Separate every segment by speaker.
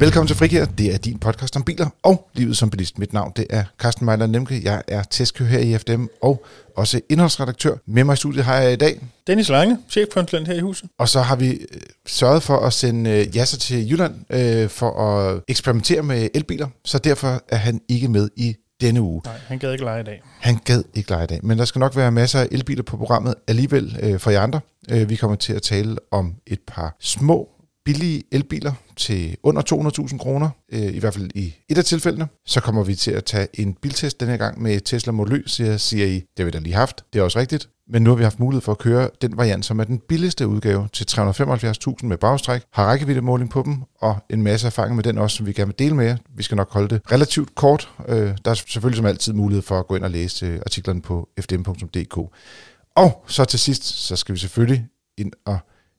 Speaker 1: Velkommen til Frikær. Det er din podcast om biler og livet som bilist. Mit navn det er Carsten Mejler Nemke. Jeg er testkører her i FDM og også indholdsredaktør. Med mig i studiet har jeg i dag.
Speaker 2: Dennis Lange, chefkonsulent her i huset.
Speaker 1: Og så har vi øh, sørget for at sende øh, Jasser til Jylland øh, for at eksperimentere med elbiler. Så derfor er han ikke med i denne uge.
Speaker 2: Nej, han gad ikke lege i dag.
Speaker 1: Han gad ikke lege i dag, men der skal nok være masser af elbiler på programmet alligevel øh, for jer andre. Øh, vi kommer til at tale om et par små billige elbiler til under 200.000 kroner, øh, i hvert fald i et af tilfældene. Så kommer vi til at tage en biltest denne her gang med Tesla Model Y, siger, siger I. Det har vi da lige haft, det er også rigtigt. Men nu har vi haft mulighed for at køre den variant, som er den billigste udgave til 375.000 med bagstræk, har rækkeviddemåling på dem, og en masse erfaring med den også, som vi gerne vil dele med jer. Vi skal nok holde det relativt kort. Øh, der er selvfølgelig som altid mulighed for at gå ind og læse øh, artiklerne på fdm.dk. Og så til sidst, så skal vi selvfølgelig ind og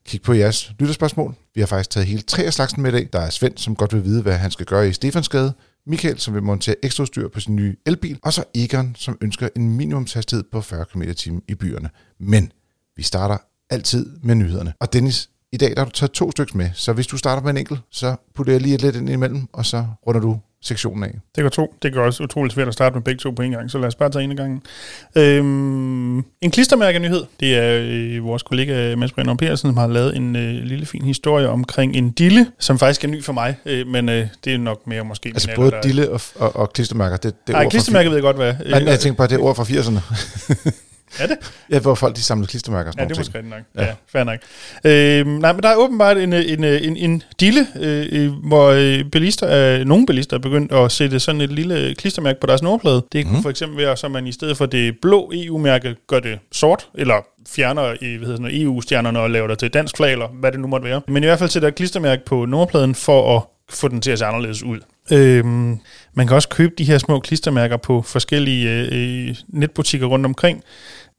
Speaker 1: kigge på jeres lytterspørgsmål. Vi har faktisk taget hele tre af slagsen med i dag. Der er Svend, som godt vil vide, hvad han skal gøre i Stefansgade. Michael, som vil montere ekstra styr på sin nye elbil. Og så Egon, som ønsker en minimumshastighed på 40 km t i byerne. Men vi starter altid med nyhederne. Og Dennis, i dag der har du taget to stykker med, så hvis du starter med en enkelt, så putter jeg lige et lidt ind imellem, og så runder du sektionen af.
Speaker 2: Det går to. Det går også utroligt svært at starte med begge to på en gang, så lad os bare tage en af gangen. Øhm, en klistermærkenyhed. Det er øh, vores kollega Mads Brenner Persen, som har lavet en øh, lille fin historie omkring en dille, som faktisk er ny for mig, øh, men øh, det er nok mere måske...
Speaker 1: Altså både der... dille og, og, og klistermærker, det, det
Speaker 2: Nej, klistermærker ved jeg godt, hvad.
Speaker 1: Nej, jeg tænker bare, det er ord fra 80'erne.
Speaker 2: Er det?
Speaker 1: Ja, hvor folk de samler klistermærker.
Speaker 2: Ja, det er måske rigtigt nok. Ja, ja fair nok. Øh, nej, men der er åbenbart en, en, en, en dille, øh, hvor øh, bilister, øh, nogle bilister er begyndt at sætte sådan et lille klistermærke på deres nummerplade. Det kunne mm. for eksempel være, så man i stedet for det blå EU-mærke gør det sort, eller fjerner i, hvad hedder sådan, EU-stjernerne og laver det til dansk flag, eller hvad det nu måtte være. Men i hvert fald sætter et klistermærke på nummerpladen for at få den til at se anderledes ud. Øhm, man kan også købe de her små klistermærker på forskellige øh, netbutikker rundt omkring.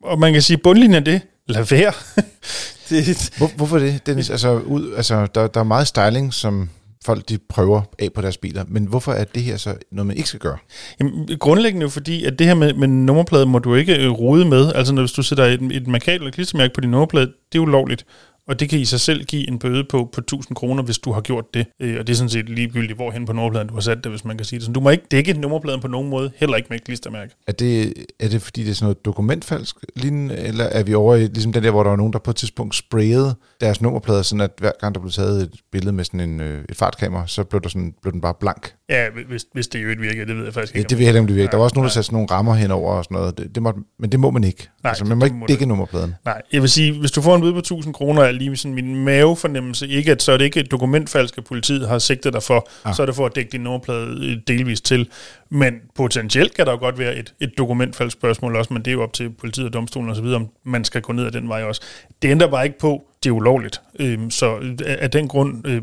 Speaker 2: Og man kan sige, bundlinjen det, lad være.
Speaker 1: det, Hvor, hvorfor det, Dennis? Altså, ud, altså der, der er meget styling, som folk de prøver af på deres biler. Men hvorfor er det her så noget, man ikke skal gøre?
Speaker 2: Jamen, grundlæggende jo fordi, at det her med, med nummerplade må du ikke øh, rode med. Altså når hvis du sætter et, et markat eller klistermærke på din nummerplade, det er ulovligt. Og det kan i sig selv give en bøde på, på 1000 kroner, hvis du har gjort det. Øh, og det er sådan set ligegyldigt, hvorhen på nummerpladen du har sat det, hvis man kan sige det. Så du må ikke dække nummerpladen på nogen måde, heller ikke med et klistermærke.
Speaker 1: Er det, er det fordi, det er sådan noget dokumentfalsk lignende, eller er vi over i ligesom den der, hvor der var nogen, der på et tidspunkt sprayede deres nummerplader, sådan at hver gang der blev taget et billede med sådan en, øh, et fartkamera, så blev, der sådan, blev den bare blank?
Speaker 2: Ja, hvis, hvis det jo ikke virker, det ved jeg faktisk ikke.
Speaker 1: Ja, det ved jeg ikke, om det virker. Der var også nogen, der satte sådan nogle rammer henover og sådan noget. Det, det må, men det må man ikke. Nej, altså, man må ikke må dække nummerpladen.
Speaker 2: Nej, jeg vil sige, hvis du får en bøde på 1000 kroner, er lige sådan min mavefornemmelse ikke, at så er det ikke et dokumentfalsk, at politiet har sigtet dig for, ah. så er det for at dække din nummerplade øh, delvist til. Men potentielt kan der jo godt være et, et dokumentfalsk spørgsmål også, men det er jo op til politiet og domstolen osv., om man skal gå ned ad den vej også. Det ændrer bare ikke på, det er ulovligt. Øhm, så af den grund, øh,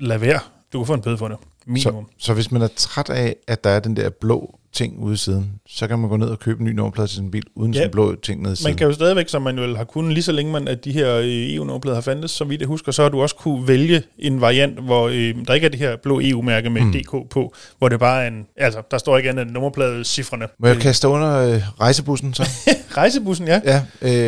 Speaker 2: lad være. Du kan få en bøde for det. Minimum.
Speaker 1: Så, så hvis man er træt af, at der er den der blå ting ude i siden, så kan man gå ned og købe en ny nummerplade til sin bil, uden ja, sådan blå ting nede i siden.
Speaker 2: Man kan jo stadigvæk, som man jo har kunnet, lige så længe man, at de her øh, EU-nummerplader har fandtes, så vidt jeg husker, så har du også kunne vælge en variant, hvor øh, der ikke er det her blå EU-mærke med mm. DK på, hvor det bare er en, altså der står ikke andet end nummerplade-cifrene.
Speaker 1: Må jeg kaste under øh, rejsebussen så?
Speaker 2: rejsebussen, ja.
Speaker 1: Ja,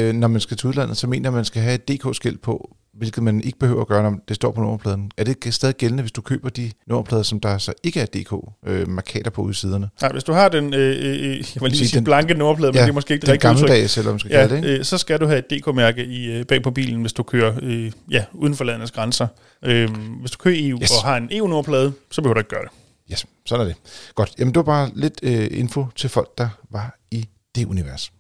Speaker 1: øh, når man skal til udlandet, så mener man skal have et DK-skilt på, hvilket man ikke behøver at gøre, når det står på nummerpladen. Er det stadig gældende, hvis du køber de nummerplader, som der så ikke er DK-markader øh, på udsiderne?
Speaker 2: Nej, hvis du har den, øh, øh, jeg vil lige sige den, blanke nummerplade, ja, men det er måske ikke det
Speaker 1: rigtige udtryk. Den eller man skal ja, kalde det,
Speaker 2: ikke? Øh, så skal du have et DK-mærke i, øh, bag på bilen, hvis du kører øh, ja, uden for landets grænser. Øh, hvis du kører i EU yes. og har en EU-nummerplade, så behøver du ikke gøre det.
Speaker 1: Yes, sådan er det. Godt. Jamen, det var bare lidt øh, info til folk, der var i det univers.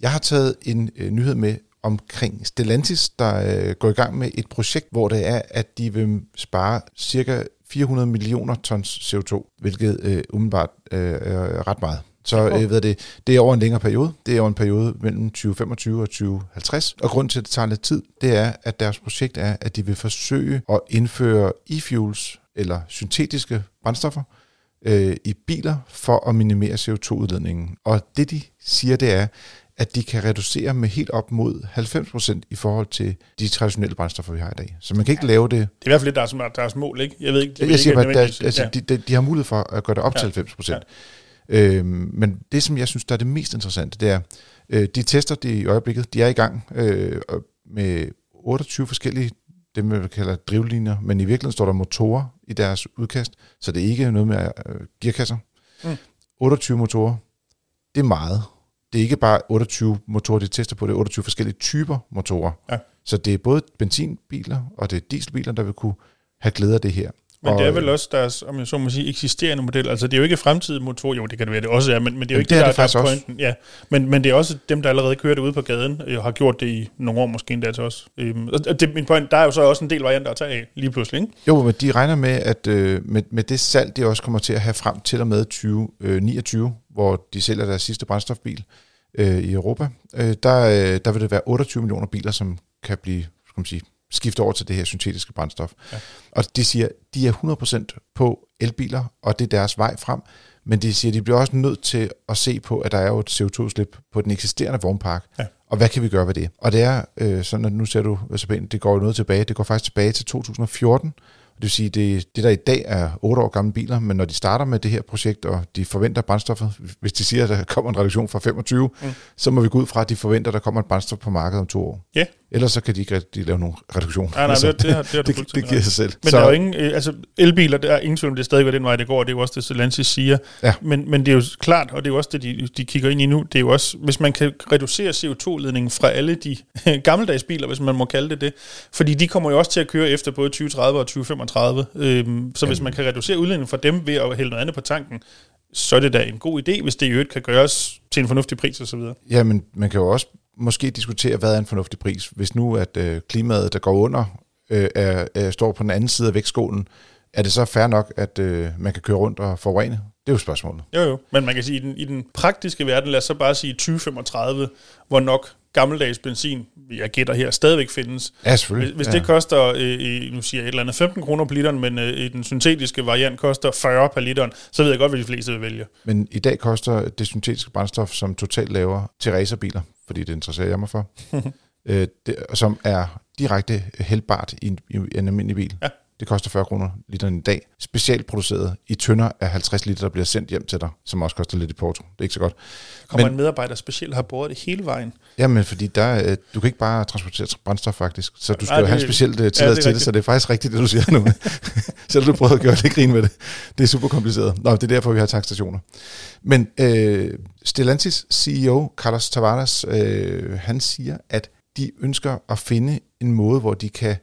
Speaker 1: Jeg har taget en øh, nyhed med omkring Stellantis, der øh, går i gang med et projekt, hvor det er, at de vil spare cirka 400 millioner tons CO2, hvilket øh, umiddelbart øh, er ret meget. Så øh, ved det, det er over en længere periode. Det er over en periode mellem 2025 og 2050. Og grund til, at det tager lidt tid, det er, at deres projekt er, at de vil forsøge at indføre e-fuels, eller syntetiske brændstoffer, øh, i biler for at minimere CO2-udledningen. Og det de siger, det er, at de kan reducere med helt op mod 90% i forhold til de traditionelle brændstoffer, vi har i dag. Så man kan ikke ja. lave det... Det er
Speaker 2: i hvert fald det, der er deres mål, ikke?
Speaker 1: Jeg ved ikke... Jeg, jeg siger bare, at altså, ja. de, de, de har mulighed for at gøre det op ja. til 90%. Ja. Øhm, men det, som jeg synes, der er det mest interessante, det er, øh, de tester, de i øjeblikket, de er i gang øh, med 28 forskellige det, man kalder drivlinjer, men i virkeligheden står der motorer i deres udkast, så det er ikke noget med øh, gearkasser. Mm. 28 motorer, det er meget. Det er ikke bare 28 motorer, de tester på, det er 28 forskellige typer motorer. Ja. Så det er både benzinbiler og det er dieselbiler, der vil kunne have glæde af det her.
Speaker 2: Men
Speaker 1: og,
Speaker 2: det er vel også deres, om jeg så må sige, eksisterende model. Altså det er jo ikke fremtidige motor, jo det kan det være, det også er, men, men det er jo ikke
Speaker 1: det,
Speaker 2: det,
Speaker 1: er
Speaker 2: der,
Speaker 1: det der er
Speaker 2: pointen. Ja. Men, men det er også dem, der allerede kører det ude på gaden, og har gjort det i nogle år måske endda til os. Øhm, og det, min point, der er jo så også en del varianter at tage af lige pludselig, ikke?
Speaker 1: Jo, men de regner med, at øh, med, med det salg, de også kommer til at have frem til og med 2029, øh, hvor de sælger deres sidste brændstofbil øh, i Europa, øh, der, øh, der vil det være 28 millioner biler, som kan blive skal man sige, skifte over til det her syntetiske brændstof. Ja. Og de siger, de er 100% på elbiler, og det er deres vej frem. Men de siger, de bliver også nødt til at se på, at der er jo et CO2-slip på den eksisterende vognpark. Ja. Og hvad kan vi gøre ved det? Og det er øh, sådan, at nu ser du, det går jo noget tilbage. Det går faktisk tilbage til 2014, det vil sige, det, det der i dag er 8 år gamle biler, men når de starter med det her projekt, og de forventer brændstoffet, hvis de siger, at der kommer en reduktion fra 25, mm. så må vi gå ud fra, at de forventer, at der kommer et brændstof på markedet om to år.
Speaker 2: Ja.
Speaker 1: Ellers så kan de ikke rigtig lave nogen reduktion.
Speaker 2: Nej, nej, altså, det, det, har, det, har
Speaker 1: det, det, giver sig selv.
Speaker 2: Men så, der er jo ingen, øh, altså elbiler, der er ingen tvivl det er stadig den vej, det går, og det er jo også det, Stellantis siger. Ja. Men, men det er jo klart, og det er jo også det, de, de kigger ind i nu, det er jo også, hvis man kan reducere CO2-ledningen fra alle de gammeldags biler, hvis man må kalde det det, fordi de kommer jo også til at køre efter både 2030 og 2035, øhm, så hvis man kan reducere udledningen fra dem ved at hælde noget andet på tanken, så er det da en god idé, hvis det i øvrigt kan gøres til en fornuftig pris osv.
Speaker 1: Ja, men man kan jo også måske diskutere, hvad er en fornuftig pris. Hvis nu at øh, klimaet, der går under, øh, er, er, står på den anden side af vægtskålen, er det så fair nok, at øh, man kan køre rundt og forurene? Det er jo spørgsmålet.
Speaker 2: Jo, jo. Men man kan sige, at i den, i den praktiske verden, lad os så bare sige 2035, hvor nok gammeldags benzin, jeg gætter her, stadigvæk findes.
Speaker 1: Ja, selvfølgelig.
Speaker 2: Hvis, hvis
Speaker 1: ja.
Speaker 2: det koster, øh, nu siger jeg et eller andet, 15 kroner på literen, men øh, den syntetiske variant koster 40 per literen, så ved jeg godt, hvad de fleste vil vælge.
Speaker 1: Men i dag koster det syntetiske brændstof, som totalt laver til racerbiler, fordi det interesserer jeg mig for, øh, det, som er direkte hældbart i en, i en almindelig bil. Ja. Det koster 40 kroner literen i dag. Specielt produceret i tønder af 50 liter, der bliver sendt hjem til dig, som også koster lidt i porto. Det er ikke så godt.
Speaker 2: Kommer men, en medarbejder specielt har båret det hele vejen?
Speaker 1: Jamen, fordi der, øh, du kan ikke bare transportere brændstof faktisk, så du skal Nej, jo have en speciel uh, tilladelse ja, til det, så det er faktisk rigtigt, det du siger nu. Selv du prøver at gøre lidt grin med det. Det er super kompliceret. Nå, det er derfor, vi har tankstationer. Men øh, Stellantis CEO, Carlos Tavares, øh, han siger, at de ønsker at finde en måde, hvor de kan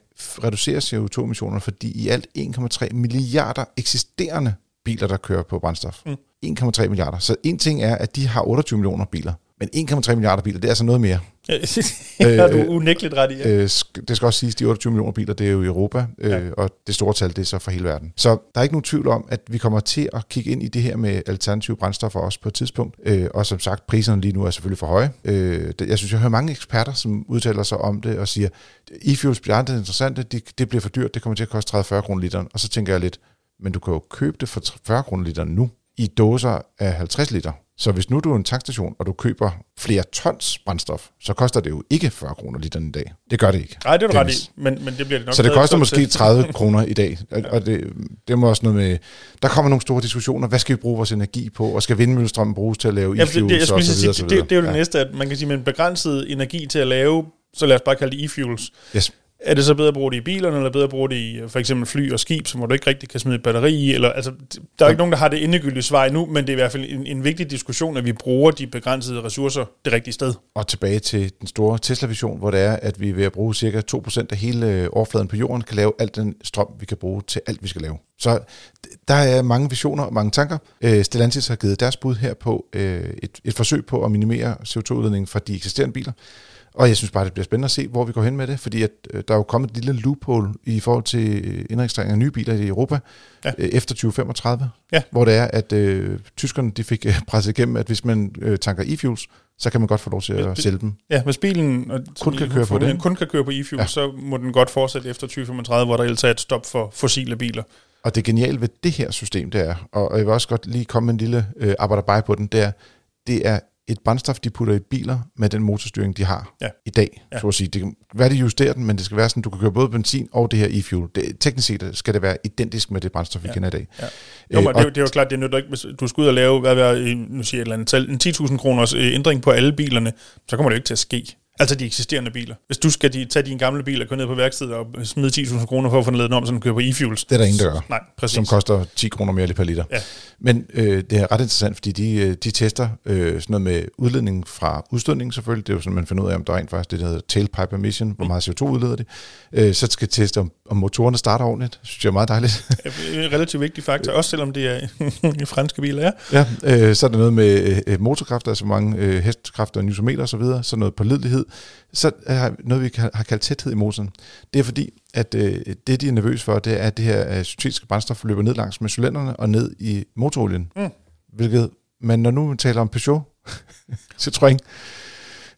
Speaker 1: reducere CO2-emissionerne, fordi i alt 1,3 milliarder eksisterende biler, der kører på brændstof. Mm. 1,3 milliarder. Så en ting er, at de har 28 millioner biler, men 1,3 milliarder biler, det er altså noget mere.
Speaker 2: Det har du øh, unægteligt ret i. Ja.
Speaker 1: Øh, det skal også siges, at de 28 millioner biler, det er jo i Europa, øh, ja. og det store tal, det er så for hele verden. Så der er ikke nogen tvivl om, at vi kommer til at kigge ind i det her med alternative brændstoffer også på et tidspunkt. Øh, og som sagt, priserne lige nu er selvfølgelig for høje. Øh, jeg synes, jeg hører mange eksperter, som udtaler sig om det og siger, e-fuels bliver aldrig interessante, det, det bliver for dyrt, det kommer til at koste 30-40 kroner literen. Og så tænker jeg lidt, men du kan jo købe det for 40 kroner literen nu i dåser af 50 liter. Så hvis nu du er en tankstation, og du køber flere tons brændstof, så koster det jo ikke 40 kroner liter i dag. Det gør det ikke.
Speaker 2: Nej, det er du ret i, men, men det bliver det nok.
Speaker 1: Så det koster måske 30 kroner i dag. Og det, det må også noget med... Der kommer nogle store diskussioner. Hvad skal vi bruge vores energi på? Og skal vindmøllestrømmen bruges til at lave
Speaker 2: ja,
Speaker 1: e-fuels
Speaker 2: det, og så videre, det, det, det er jo det ja. næste, at man kan sige, med en begrænset energi til at lave, så lad os bare kalde det e-fuels.
Speaker 1: Yes
Speaker 2: er det så bedre at bruge det i bilerne, eller bedre at bruge det i for eksempel fly og skib, som hvor du ikke rigtig kan smide et batteri i? Eller, altså, der er ikke nogen, der har det endegyldige svar nu, men det er i hvert fald en, en vigtig diskussion, at vi bruger de begrænsede ressourcer det rigtige sted.
Speaker 1: Og tilbage til den store Tesla-vision, hvor det er, at vi ved at bruge cirka 2% af hele øh, overfladen på jorden, kan lave alt den strøm, vi kan bruge til alt, vi skal lave. Så der er mange visioner og mange tanker. Øh, Stellantis har givet deres bud her på øh, et, et forsøg på at minimere CO2-udledningen fra de eksisterende biler. Og jeg synes bare, det bliver spændende at se, hvor vi går hen med det, fordi at, øh, der er jo kommet et lille loophole i forhold til øh, indregistrering af nye biler i Europa ja. øh, efter 2035, ja. hvor det er, at øh, tyskerne de fik øh, presset igennem, at hvis man øh, tanker e-fuels, så kan man godt få lov til at sælge dem.
Speaker 2: Ja, hvis bilen
Speaker 1: kun kan køre på det.
Speaker 2: kun kan køre på e-fuels, ja. så må den godt fortsætte efter 2035, hvor der ellers er et stop for fossile biler.
Speaker 1: Og det geniale ved det her system, det er, og jeg vil også godt lige komme med en lille øh, arbejder på den, det er, det er et brændstof, de putter i biler med den motorstyring, de har ja. i dag. Ja. Så at sige. Det kan være, de justerer den, men det skal være sådan, du kan køre både benzin og det her e-fuel. Det, teknisk set skal det være identisk med det brændstof, vi ja. kender i dag. Ja.
Speaker 2: Jo, men det, det er jo klart, det er nødt ikke, hvis du skal ud og lave, hvad er, nu siger et eller andet en 10.000 kroners ændring på alle bilerne, så kommer det jo ikke til at ske. Altså de eksisterende biler. Hvis du skal de, tage din gamle bil og gå ned på værkstedet og smide 10.000 kroner for at få den lavet om, så den kører på e-fuels.
Speaker 1: Det er der ingen, der gør.
Speaker 2: Nej, præcis.
Speaker 1: Som koster 10 kroner mere per liter.
Speaker 2: Ja.
Speaker 1: Men øh, det er ret interessant, fordi de, øh, de tester øh, sådan noget med udledning fra udstødning selvfølgelig. Det er jo sådan, man finder ud af, om der rent faktisk det, der hedder tailpipe emission, hvor meget CO2 udleder det. Øh, så skal teste, om, om motorerne starter ordentligt. Det synes jeg er meget dejligt.
Speaker 2: En relativt vigtig faktor, også selvom det er en franske biler,
Speaker 1: ja. ja øh, så er der noget med øh, motorkraft, altså mange øh, hestekræfter, newtonmeter osv., så, så noget pålidelighed. Så er noget, vi har kaldt tæthed i motoren. Det er fordi, at øh, det, de er nervøse for, det er, at det her øh, syntetiske brændstof løber ned langs med cylinderne og ned i motorolien. Mm. Hvilket, men når nu man taler om Peugeot, Citroën,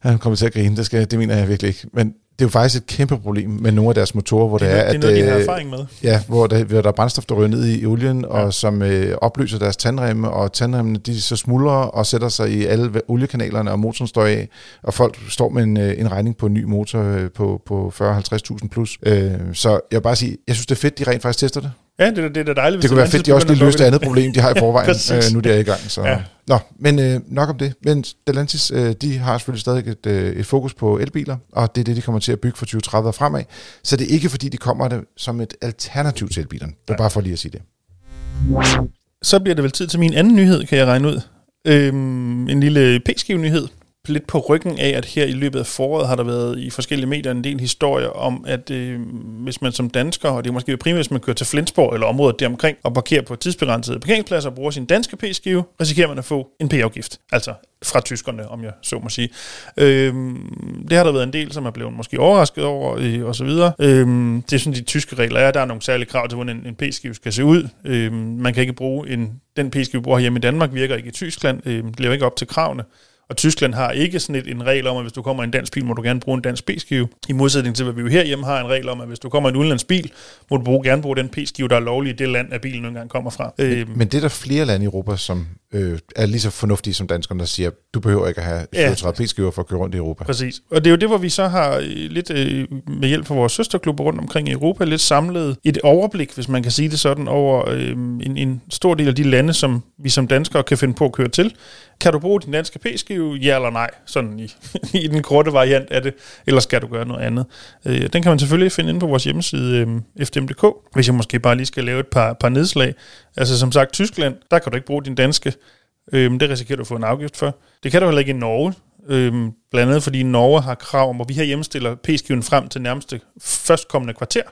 Speaker 1: han kommer til at grine, det, skal, det mener jeg virkelig ikke. Men det er jo faktisk et kæmpe problem med nogle af deres motorer, hvor det,
Speaker 2: det er, at... Det er noget, de har erfaring med.
Speaker 1: Ja, hvor der, hvor der er brændstof, der ryger ned i olien, ja. og som øh, opløser deres tandremme, og tandremmene de så smuldrer og sætter sig i alle oliekanalerne, og motoren står af, og folk står med en, øh, en regning på en ny motor øh, på, på 40-50.000 plus. Øh, så jeg vil bare sige, jeg synes, det er fedt, de rent faktisk tester det.
Speaker 2: Ja, det, det er da dejligt.
Speaker 1: Det kunne være fedt, de også lige løste det andet problem, de har i forvejen, ja, øh, nu de er i gang. Så. Ja. Nå, men øh, nok om det. Men Stellantis, øh, de har selvfølgelig stadig et, øh, et fokus på elbiler, og det er det, de kommer til at bygge for 2030 og fremad. Så det er ikke, fordi de kommer det som et alternativ til elbilerne. Det er bare for lige at sige det.
Speaker 2: Så bliver det vel tid til min anden nyhed, kan jeg regne ud. Øhm, en lille p-skive-nyhed lidt på ryggen af, at her i løbet af foråret har der været i forskellige medier en del historier om, at øh, hvis man som dansker, og det er måske primært, hvis man kører til Flensborg eller området deromkring, og parkerer på tidsbegrænsede parkeringspladser og bruger sin danske p-skive, risikerer man at få en p-afgift. Altså fra tyskerne, om jeg så må sige. Øhm, det har der været en del, som er blevet måske overrasket over, øh, og så videre. Øhm, det er sådan, de tyske regler er. Der er nogle særlige krav til, hvordan en, en p-skive skal se ud. Øhm, man kan ikke bruge en, den p-skive, vi bruger hjemme i Danmark, virker ikke i Tyskland. Øhm, det lever ikke op til kravene. Og Tyskland har ikke sådan et, en regel om, at hvis du kommer i en dansk bil, må du gerne bruge en dansk p-skive. I modsætning til, hvad vi jo herhjemme har en regel om, at hvis du kommer i en udenlandsk bil, må du bruge, gerne bruge den p-skive, der er lovlig i det land, at bilen engang kommer fra.
Speaker 1: Men, øh, men det er der flere lande i Europa, som øh, er lige så fornuftige som danskerne, der siger, du behøver ikke at have 37 ja. p-skiver for at køre rundt i Europa.
Speaker 2: Præcis. Og det er jo det, hvor vi så har øh, lidt øh, med hjælp fra vores søsterklubber rundt omkring i Europa, lidt samlet et overblik, hvis man kan sige det sådan, over øh, en, en stor del af de lande, som vi som danskere kan finde på at køre til. Kan du bruge din danske p-skive? Ja eller nej? Sådan i, i den korte variant af det. Eller skal du gøre noget andet? Øh, den kan man selvfølgelig finde inde på vores hjemmeside øh, fdm.dk, hvis jeg måske bare lige skal lave et par, par nedslag. Altså som sagt, Tyskland, der kan du ikke bruge din danske. Øh, det risikerer du at få en afgift for. Det kan du heller ikke i Norge. Øhm, blandt andet fordi Norge har krav om, at vi her hjemmestiller p-skiven frem til nærmeste førstkommende kvarter,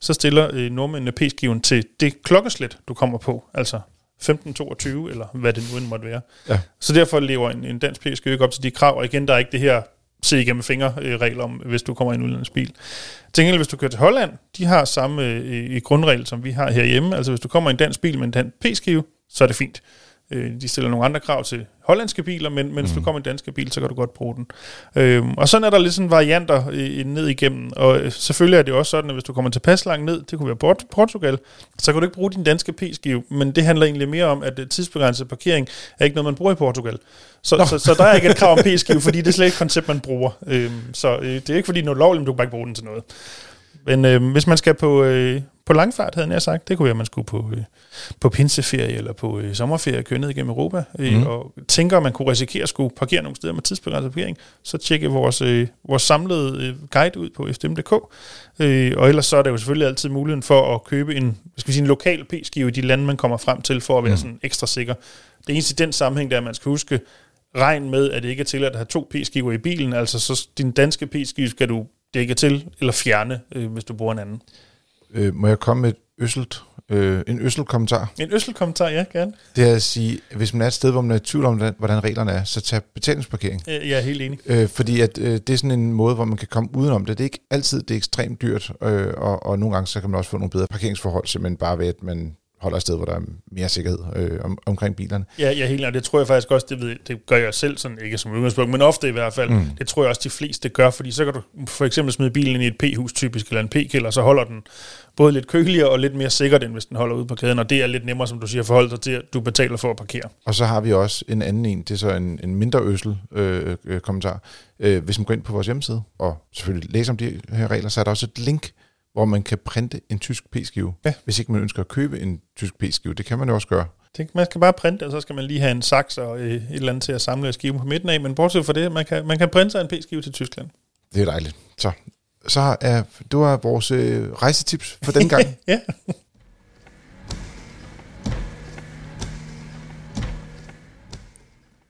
Speaker 2: så stiller øh, nordmændene p-skiven til det klokkeslæt, du kommer på, altså 1522, eller hvad det nu end måtte være. Ja. Så derfor lever en, en dansk p-skive ikke op til de krav, og igen, der er ikke det her se igennem fingre-regel om, hvis du kommer i en udlandsbil. Til gengæld, hvis du kører til Holland, de har samme øh, grundregel, som vi har herhjemme. Altså, hvis du kommer i en dansk bil med en dansk p-skive, så er det fint. Øh, de stiller nogle andre krav til hollandske biler, men, men mm. hvis du kommer i en dansk bil, så kan du godt bruge den. Øhm, og sådan er der lidt sådan varianter i, ned igennem. Og øh, selvfølgelig er det også sådan, at hvis du kommer til pas langt ned, det kunne være Port- Portugal, så kan du ikke bruge din danske p-skive, men det handler egentlig mere om, at tidsbegrænset parkering er ikke noget, man bruger i Portugal. Så, så, så der er ikke et krav om p-skive, fordi det er slet ikke et koncept, man bruger. Øhm, så øh, det er ikke fordi, noget lovligt, men du kan bare ikke bruge den til noget. Men øh, hvis man skal på, øh, på langfart, havde jeg sagt, det kunne være, at man skulle på, øh, på pinseferie eller på øh, sommerferie køre ned igennem Europa, øh, mm. og tænker, at man kunne risikere at skulle parkere nogle steder med tidsbegrænset parkering, så tjekke vores, øh, vores samlede øh, guide ud på fdm.dk. Øh, og ellers så er der jo selvfølgelig altid muligheden for at købe en, skal vi sige, en lokal p-skive i de lande, man kommer frem til, for at være mm. sådan ekstra sikker. Det eneste i den sammenhæng, der er, man skal huske, regn med, at det ikke er tilladt at have to p-skiver i bilen, altså så din danske p-skive skal du dække til eller fjerne, øh, hvis du bruger en anden.
Speaker 1: Øh, må jeg komme med et øsselt, øh, en øsselt kommentar?
Speaker 2: En øsselt kommentar, ja, gerne.
Speaker 1: Det er at sige, hvis man er et sted, hvor man er i tvivl om, hvordan reglerne er, så tag betalingsparkering.
Speaker 2: Jeg er helt enig.
Speaker 1: Øh, fordi at, øh, det er sådan en måde, hvor man kan komme udenom det. Det er ikke altid det er ekstremt dyrt, øh, og, og nogle gange så kan man også få nogle bedre parkeringsforhold, simpelthen bare ved, at man holder et sted, hvor der er mere sikkerhed øh, om, omkring bilerne.
Speaker 2: Ja, ja, helt det tror jeg faktisk også, det, ved, det gør jeg selv, sådan ikke som udgangspunkt, men ofte i hvert fald. Mm. Det tror jeg også, de fleste gør, fordi så kan du for eksempel smide bilen ind i et P-hus typisk, eller en P-kælder, så holder den både lidt køligere og lidt mere sikkert, end hvis den holder ude på kæden, og det er lidt nemmere, som du siger, at forholde sig til, at du betaler for at parkere.
Speaker 1: Og så har vi også en anden en, det er så en, en mindre øsel øh, øh, kommentar. Øh, hvis man går ind på vores hjemmeside, og selvfølgelig læser om de her regler, så er der også et link, hvor man kan printe en tysk p-skive, ja. hvis ikke man ønsker at købe en tysk p-skive. Det kan man jo også gøre.
Speaker 2: Det, man skal bare printe, og så skal man lige have en saks og øh, et eller andet til at samle skiven på midten af, men bortset fra det, man kan, man kan printe sig en p-skive til Tyskland.
Speaker 1: Det er dejligt. Så, så er, det var vores øh, rejsetips for den gang.
Speaker 2: ja.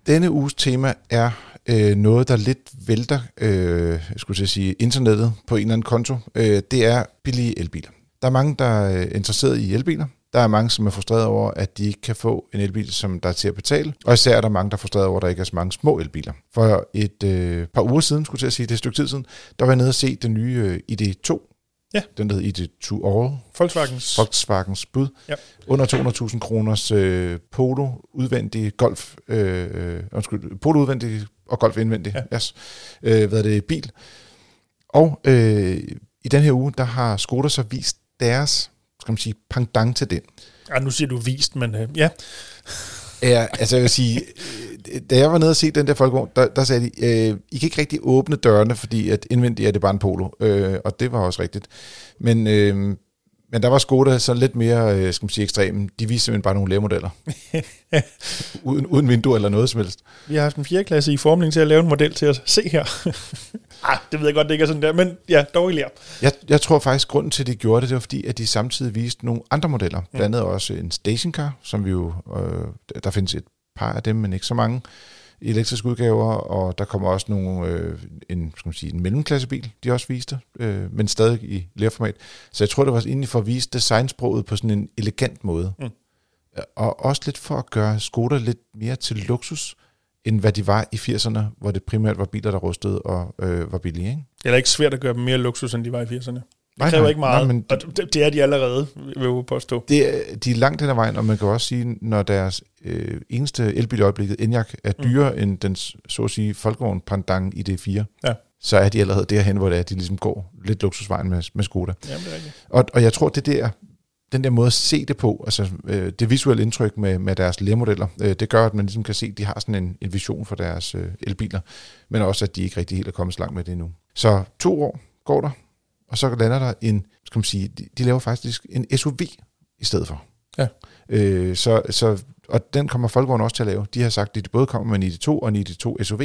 Speaker 1: Denne uges tema er øh, noget, der lidt vælter, øh, skulle til at sige, internettet på en eller anden konto. Øh, det er billige elbiler. Der er mange, der er interesseret i elbiler. Der er mange, som er frustreret over, at de ikke kan få en elbil, som der er til at betale. Og især er der mange, der er frustreret over, at der ikke er så mange små elbiler. For et øh, par uger siden, skulle jeg til at sige, det er et stykke tid siden, der var jeg nede og se den nye øh, ID2.
Speaker 2: Ja.
Speaker 1: Den der hedder ID2 All.
Speaker 2: Volkswagens.
Speaker 1: Volkswagens bud.
Speaker 2: Ja.
Speaker 1: Under 200.000 kroners øh, Polo udvendig Golf. Øh, øh, undskyld, Polo udvendig og Golf indvendig.
Speaker 2: Ja.
Speaker 1: Yes. Øh, hvad er det? Bil. Og øh, i den her uge, der har Skoda så vist deres skal man sige, pendant til den.
Speaker 2: Ja, nu siger du vist, men øh, ja.
Speaker 1: Ja, altså jeg vil sige, øh, da jeg var nede og se den der folkevogn, der, der sagde de, øh, I kan ikke rigtig åbne dørene, fordi at indvendigt er det bare en polo, øh, og det var også rigtigt. Men, øh, men der var Skoda så lidt mere, øh, skal man sige, ekstrem. De viste simpelthen bare nogle læremodeller. uden, uden vinduer eller noget som helst.
Speaker 2: Vi har haft en 4. klasse i formning til at lave en model til at se her. ah, det ved jeg godt, det ikke er sådan der, men ja, dog i lær.
Speaker 1: Jeg, jeg tror faktisk, grunden til, at de gjorde det, det var fordi, at de samtidig viste nogle andre modeller. Blandt andet også en stationcar, som vi jo, øh, der findes et par af dem, men ikke så mange elektriske udgaver, og der kommer også nogle, øh, en, skal man sige, en mellemklassebil, de også viste, øh, men stadig i lærformat. Så jeg tror, det var egentlig for at vise designsproget på sådan en elegant måde. Mm. Og også lidt for at gøre Skoda lidt mere til luksus, end hvad de var i 80'erne, hvor det primært var biler, der rustede og øh, var billige. Ikke?
Speaker 2: Det er ikke svært at gøre dem mere luksus, end de var i 80'erne. Det kræver nej, ikke meget, nej, men og det, det er de allerede, vil jeg påstå.
Speaker 1: Det er, de er langt hen ad vejen, og man kan også sige, når deres øh, eneste elbil i øjeblikket, Enyaq, er dyrere mm. end den, så at sige, folkevogn Pandang i D4,
Speaker 2: ja.
Speaker 1: så er de allerede derhen, hvor det er, de ligesom går lidt luksusvejen med, med Skoda.
Speaker 2: Jamen, det er rigtigt.
Speaker 1: Og, og jeg tror, det der, den der måde at se det på, altså øh, det visuelle indtryk med, med deres lærmodeller, øh, det gør, at man ligesom kan se, at de har sådan en, en vision for deres øh, elbiler, men også, at de ikke rigtig helt er kommet så langt med det endnu. Så to år går der, og så lander der en, skal man sige, de, de laver faktisk en SUV i stedet for.
Speaker 2: Ja.
Speaker 1: Øh, så, så, og den kommer Folkevogn også til at lave. De har sagt, at de både kommer med en ID2 og en ID2 SUV,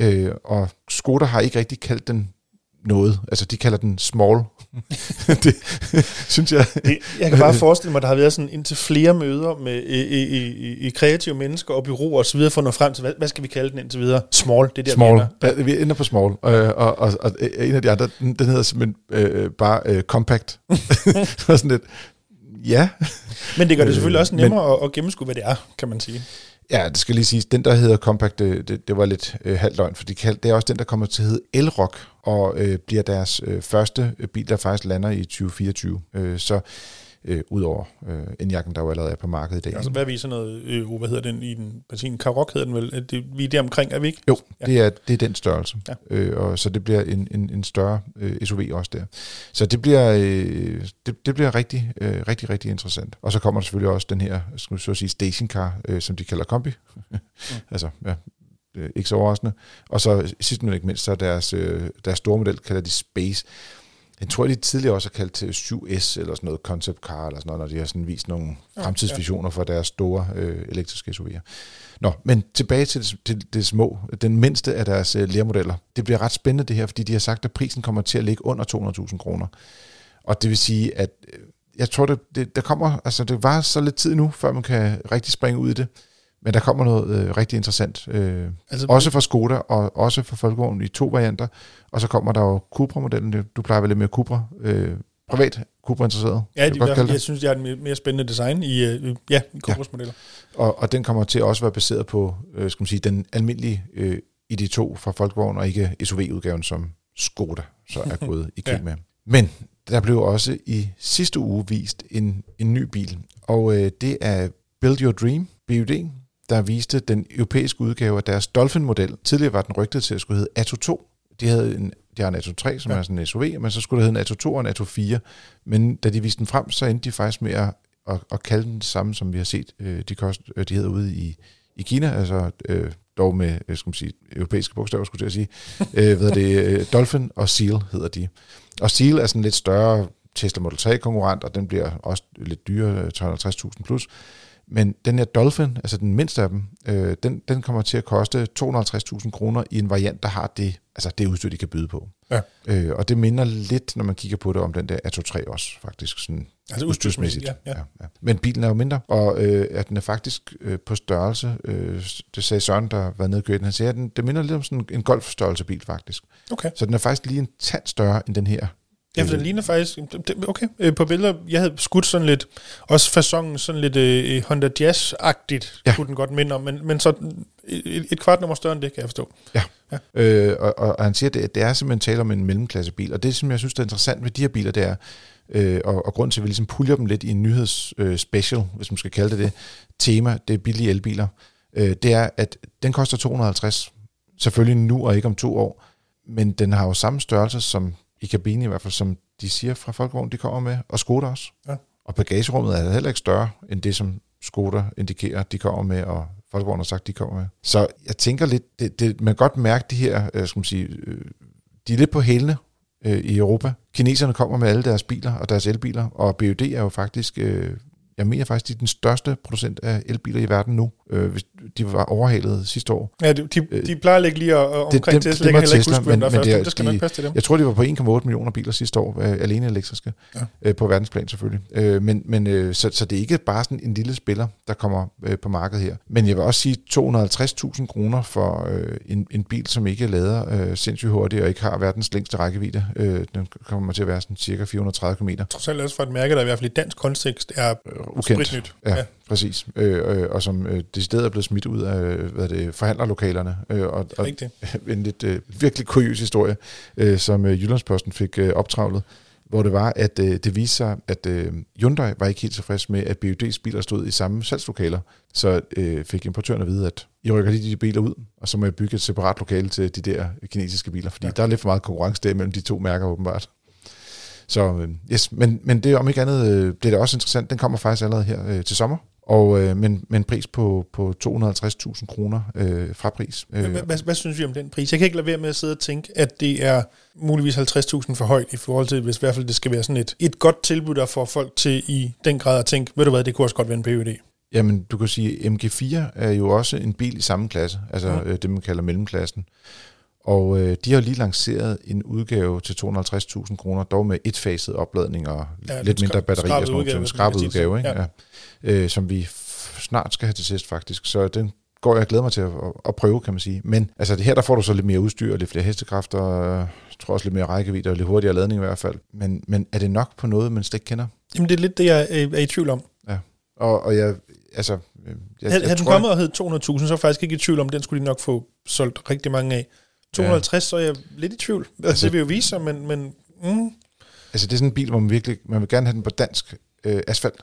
Speaker 1: øh, og Skoda har ikke rigtig kaldt den noget. Altså, de kalder den small. det synes jeg...
Speaker 2: Det, jeg kan bare forestille mig, at der har været sådan indtil flere møder med i, i, i, i kreative mennesker og byråer og så videre, for at nå frem til, hvad, hvad skal vi kalde den indtil videre? Small, det er der,
Speaker 1: small.
Speaker 2: vi ender.
Speaker 1: Ja, vi ender på small. Øh, og, og, og, og, en af de andre, den, den hedder simpelthen øh, bare øh, compact. sådan lidt, ja.
Speaker 2: Men det gør det selvfølgelig også nemmere men, at, at gennemskue, hvad det er, kan man sige.
Speaker 1: Ja, det skal lige siges. Den, der hedder Compact, det, det, det var lidt øh, halvt løgn, for de det er også den, der kommer til at hedde Elrock, og øh, bliver deres øh, første bil, der faktisk lander i 2024. Øh, så øh, udover øh, Enyaq'en, der jo allerede er på markedet i dag.
Speaker 2: Altså, hvad viser noget, øh, hvad hedder den i den benzin? Karok hedder den vel? Det, vi er der omkring, er vi ikke?
Speaker 1: Jo, ja. det, er, det er den størrelse. Ja. Øh, og så det bliver en, en, en større øh, SUV også der. Så det bliver, øh, det, det bliver rigtig, øh, rigtig, rigtig interessant. Og så kommer der selvfølgelig også den her, skal vi så sige, stationcar, øh, som de kalder kombi. mm. altså, ja, øh, ikke så overraskende. Og så sidst men ikke mindst, så deres, øh, deres store model kalder de Space. Jeg tror, de tidligere også har kaldt til 7S eller sådan noget concept car eller sådan noget, når de har sådan vist nogle fremtidsvisioner for deres store øh, elektriske SUV'er. Nå, men tilbage til det, til det små, den mindste af deres øh, lærmodeller. Det bliver ret spændende det her, fordi de har sagt, at prisen kommer til at ligge under 200.000 kroner. Og det vil sige, at øh, jeg tror, det, det, der kommer, altså det var så lidt tid nu, før man kan rigtig springe ud i det. Men der kommer noget øh, rigtig interessant. Øh, altså, også for Skoda, og også for Folkevogn i to varianter. Og så kommer der jo Cupra-modellen. Du plejer vel lidt mere Cupra. Øh, privat Cupra-interesseret.
Speaker 2: Ja, de, jeg, jeg synes, de har et mere spændende design i, øh, ja, i Cupras ja. modeller.
Speaker 1: Og, og den kommer til at også være baseret på øh, skal man sige, den almindelige øh, ID2 fra Folkevogn, og ikke SUV-udgaven, som Skoda så er gået i krig ja. med. Men der blev også i sidste uge vist en, en ny bil, og øh, det er Build Your Dream, BUD, der viste den europæiske udgave af deres Dolphin-model. Tidligere var den rygtet til at skulle hedde Atto 2. De havde en, de har en Atto 3, som ja. er sådan en SUV, men så skulle det hedde en Atto 2 og en Atto 4. Men da de viste den frem, så endte de faktisk med at, at, at kalde den det samme, som vi har set, øh, de, kost, øh, de hedder ude i, i Kina, altså øh, dog med øh, skal sige, europæiske bogstaver, skulle jeg sige. øh, hvad det, øh, Dolphin og Seal hedder de. Og Seal er sådan lidt større Tesla Model 3 konkurrent, og den bliver også lidt dyrere, 350.000 plus. Men den her Dolphin, altså den mindste af dem, øh, den, den kommer til at koste 250.000 kroner i en variant, der har det, altså det udstyr, de kan byde på.
Speaker 2: Ja.
Speaker 1: Øh, og det minder lidt, når man kigger på det, om den der A23 også, faktisk. Sådan
Speaker 2: Altså udstyrsmæssigt, ja, ja.
Speaker 1: Ja, ja. Men bilen er jo mindre, og øh, at den er faktisk øh, på størrelse, øh, det sagde Søren, der var nede i køen, han siger, at den, det minder lidt om sådan en golfstørrelse bil, faktisk.
Speaker 2: Okay.
Speaker 1: Så den er faktisk lige en tand større end den her.
Speaker 2: Ja, for den ligner faktisk... det- Okay, øh, på billeder, jeg havde skudt sådan lidt... Også fasongen sådan lidt øh, Honda Jazz-agtigt, ja.
Speaker 1: Ja.
Speaker 2: kunne den godt minde om, men, men så et, et kvart nummer større end det, kan jeg forstå.
Speaker 1: Øh, og, og, han siger, at det, det er simpelthen tale om en mellemklassebil, og det, som jeg synes, der er interessant ved de her biler, det er, øh, og, og grund til, at vi ligesom puljer dem lidt i en nyhedsspecial, øh, hvis man skal kalde det det, tema, det er billige elbiler, øh, det er, at den koster 250, selvfølgelig nu og ikke om to år, men den har jo samme størrelse som i kabinen i hvert fald, som de siger fra Folkevogn, de kommer med, og Skoda også.
Speaker 2: Ja.
Speaker 1: Og bagagerummet er heller ikke større end det, som Skoda indikerer, de kommer med, og Folkevogn har sagt, de kommer med. Så jeg tænker lidt, det, det, man kan godt mærke de her, øh, skal man sige, øh, de er lidt på hælene øh, i Europa. Kineserne kommer med alle deres biler og deres elbiler, og BYD er jo faktisk, øh, jeg mener faktisk, de er den største producent af elbiler i verden nu. Øh, hvis de var overhalet sidste år.
Speaker 2: Ja, de, de, de plejer at ligge lige og omkring
Speaker 1: det-
Speaker 2: Tesla,
Speaker 1: det
Speaker 2: jeg kan
Speaker 1: må
Speaker 2: heller ikke
Speaker 1: Tesla,
Speaker 2: huske, hvem
Speaker 1: men- men det er-
Speaker 2: Det, skal
Speaker 1: de-
Speaker 2: nok passe til dem.
Speaker 1: Jeg tror, de var på 1,8 millioner biler sidste år, øh, alene elektriske,
Speaker 2: Ja.
Speaker 1: øh, på verdensplan selvfølgelig. Øh, men men øh, så, så det er ikke bare sådan en lille spiller, der kommer øh, på markedet her. Men jeg vil også sige 250.000 kroner for øh, en, en bil, som ikke lader øh, sindssygt hurtigt og ikke har verdens længste rækkevidde. Øh, den kommer til at være sådan cirka 430 km.
Speaker 2: Trods alt også for et mærke, der i hvert fald i dansk kontekst er
Speaker 1: Ukendt.
Speaker 2: spritnyt.
Speaker 1: Ja, ja. præcis. Øh, øh, og som øh, decideret er blevet smidt ud af øh, hvad det, forhandlerlokalerne. Øh, og, og
Speaker 2: Rigtigt.
Speaker 1: en lidt øh, virkelig kuriøs historie, øh, som øh, Jyllandsposten fik øh, optravlet, hvor det var, at øh, det viste sig, at øh, Hyundai var ikke helt tilfreds med, at BYD's biler stod i samme salgslokaler. Så øh, fik importøren at vide, at I rykker lige de biler ud, og så må jeg bygge et separat lokale til de der kinesiske biler, fordi
Speaker 2: ja.
Speaker 1: der er lidt for meget konkurrence der mellem de to mærker åbenbart. Så øh, yes, men, men det er om ikke andet, øh, det er da også interessant, den kommer faktisk allerede her øh, til sommer, og øh, men, med en pris på, på 250.000 kroner øh, fra pris.
Speaker 2: Hvad, hvad, hvad synes vi om den pris? Jeg kan ikke lade være med at sidde og tænke, at det er muligvis 50.000 for højt i forhold til, hvis i hvert fald det skal være sådan et, et godt tilbud, der får folk til i den grad at tænke, ved du hvad, det kunne også godt være en PUD.
Speaker 1: Jamen, du kan sige, MG4 er jo også en bil i samme klasse, altså
Speaker 2: ja.
Speaker 1: øh, det, man kalder mellemklassen. Og øh, de har lige lanceret en udgave til 250.000 kroner, dog med etfaset opladning og
Speaker 2: Ja,
Speaker 1: ja,
Speaker 2: den
Speaker 1: lidt mindre batteri og sådan noget. En skrabet udgave, ikke? Ja. Øh, som vi snart skal have til test faktisk. Så den går jeg glæder mig til at, at prøve, kan man sige. Men altså det her, der får du så lidt mere udstyr, og lidt flere hestekræfter, og jeg tror også lidt mere rækkevidde og lidt hurtigere ladning i hvert fald. Men, men er det nok på noget, man slet ikke kender?
Speaker 2: Jamen det er lidt det, jeg øh, er i tvivl om.
Speaker 1: Og, og jeg, altså... øh, Jeg,
Speaker 2: Havde, havde den
Speaker 1: tror-
Speaker 2: kommet og hed 200.000, så er jeg faktisk ikke i tvivl om, den skulle de nok få solgt rigtig mange af. 250, ja. så er jeg lidt i tvivl. Altså,
Speaker 1: Altså-
Speaker 2: det vil jo vise sig, men, men mm,
Speaker 1: Altså det er sådan en bil, hvor man virkelig, man vil gerne have den på dansk øh, asfalt.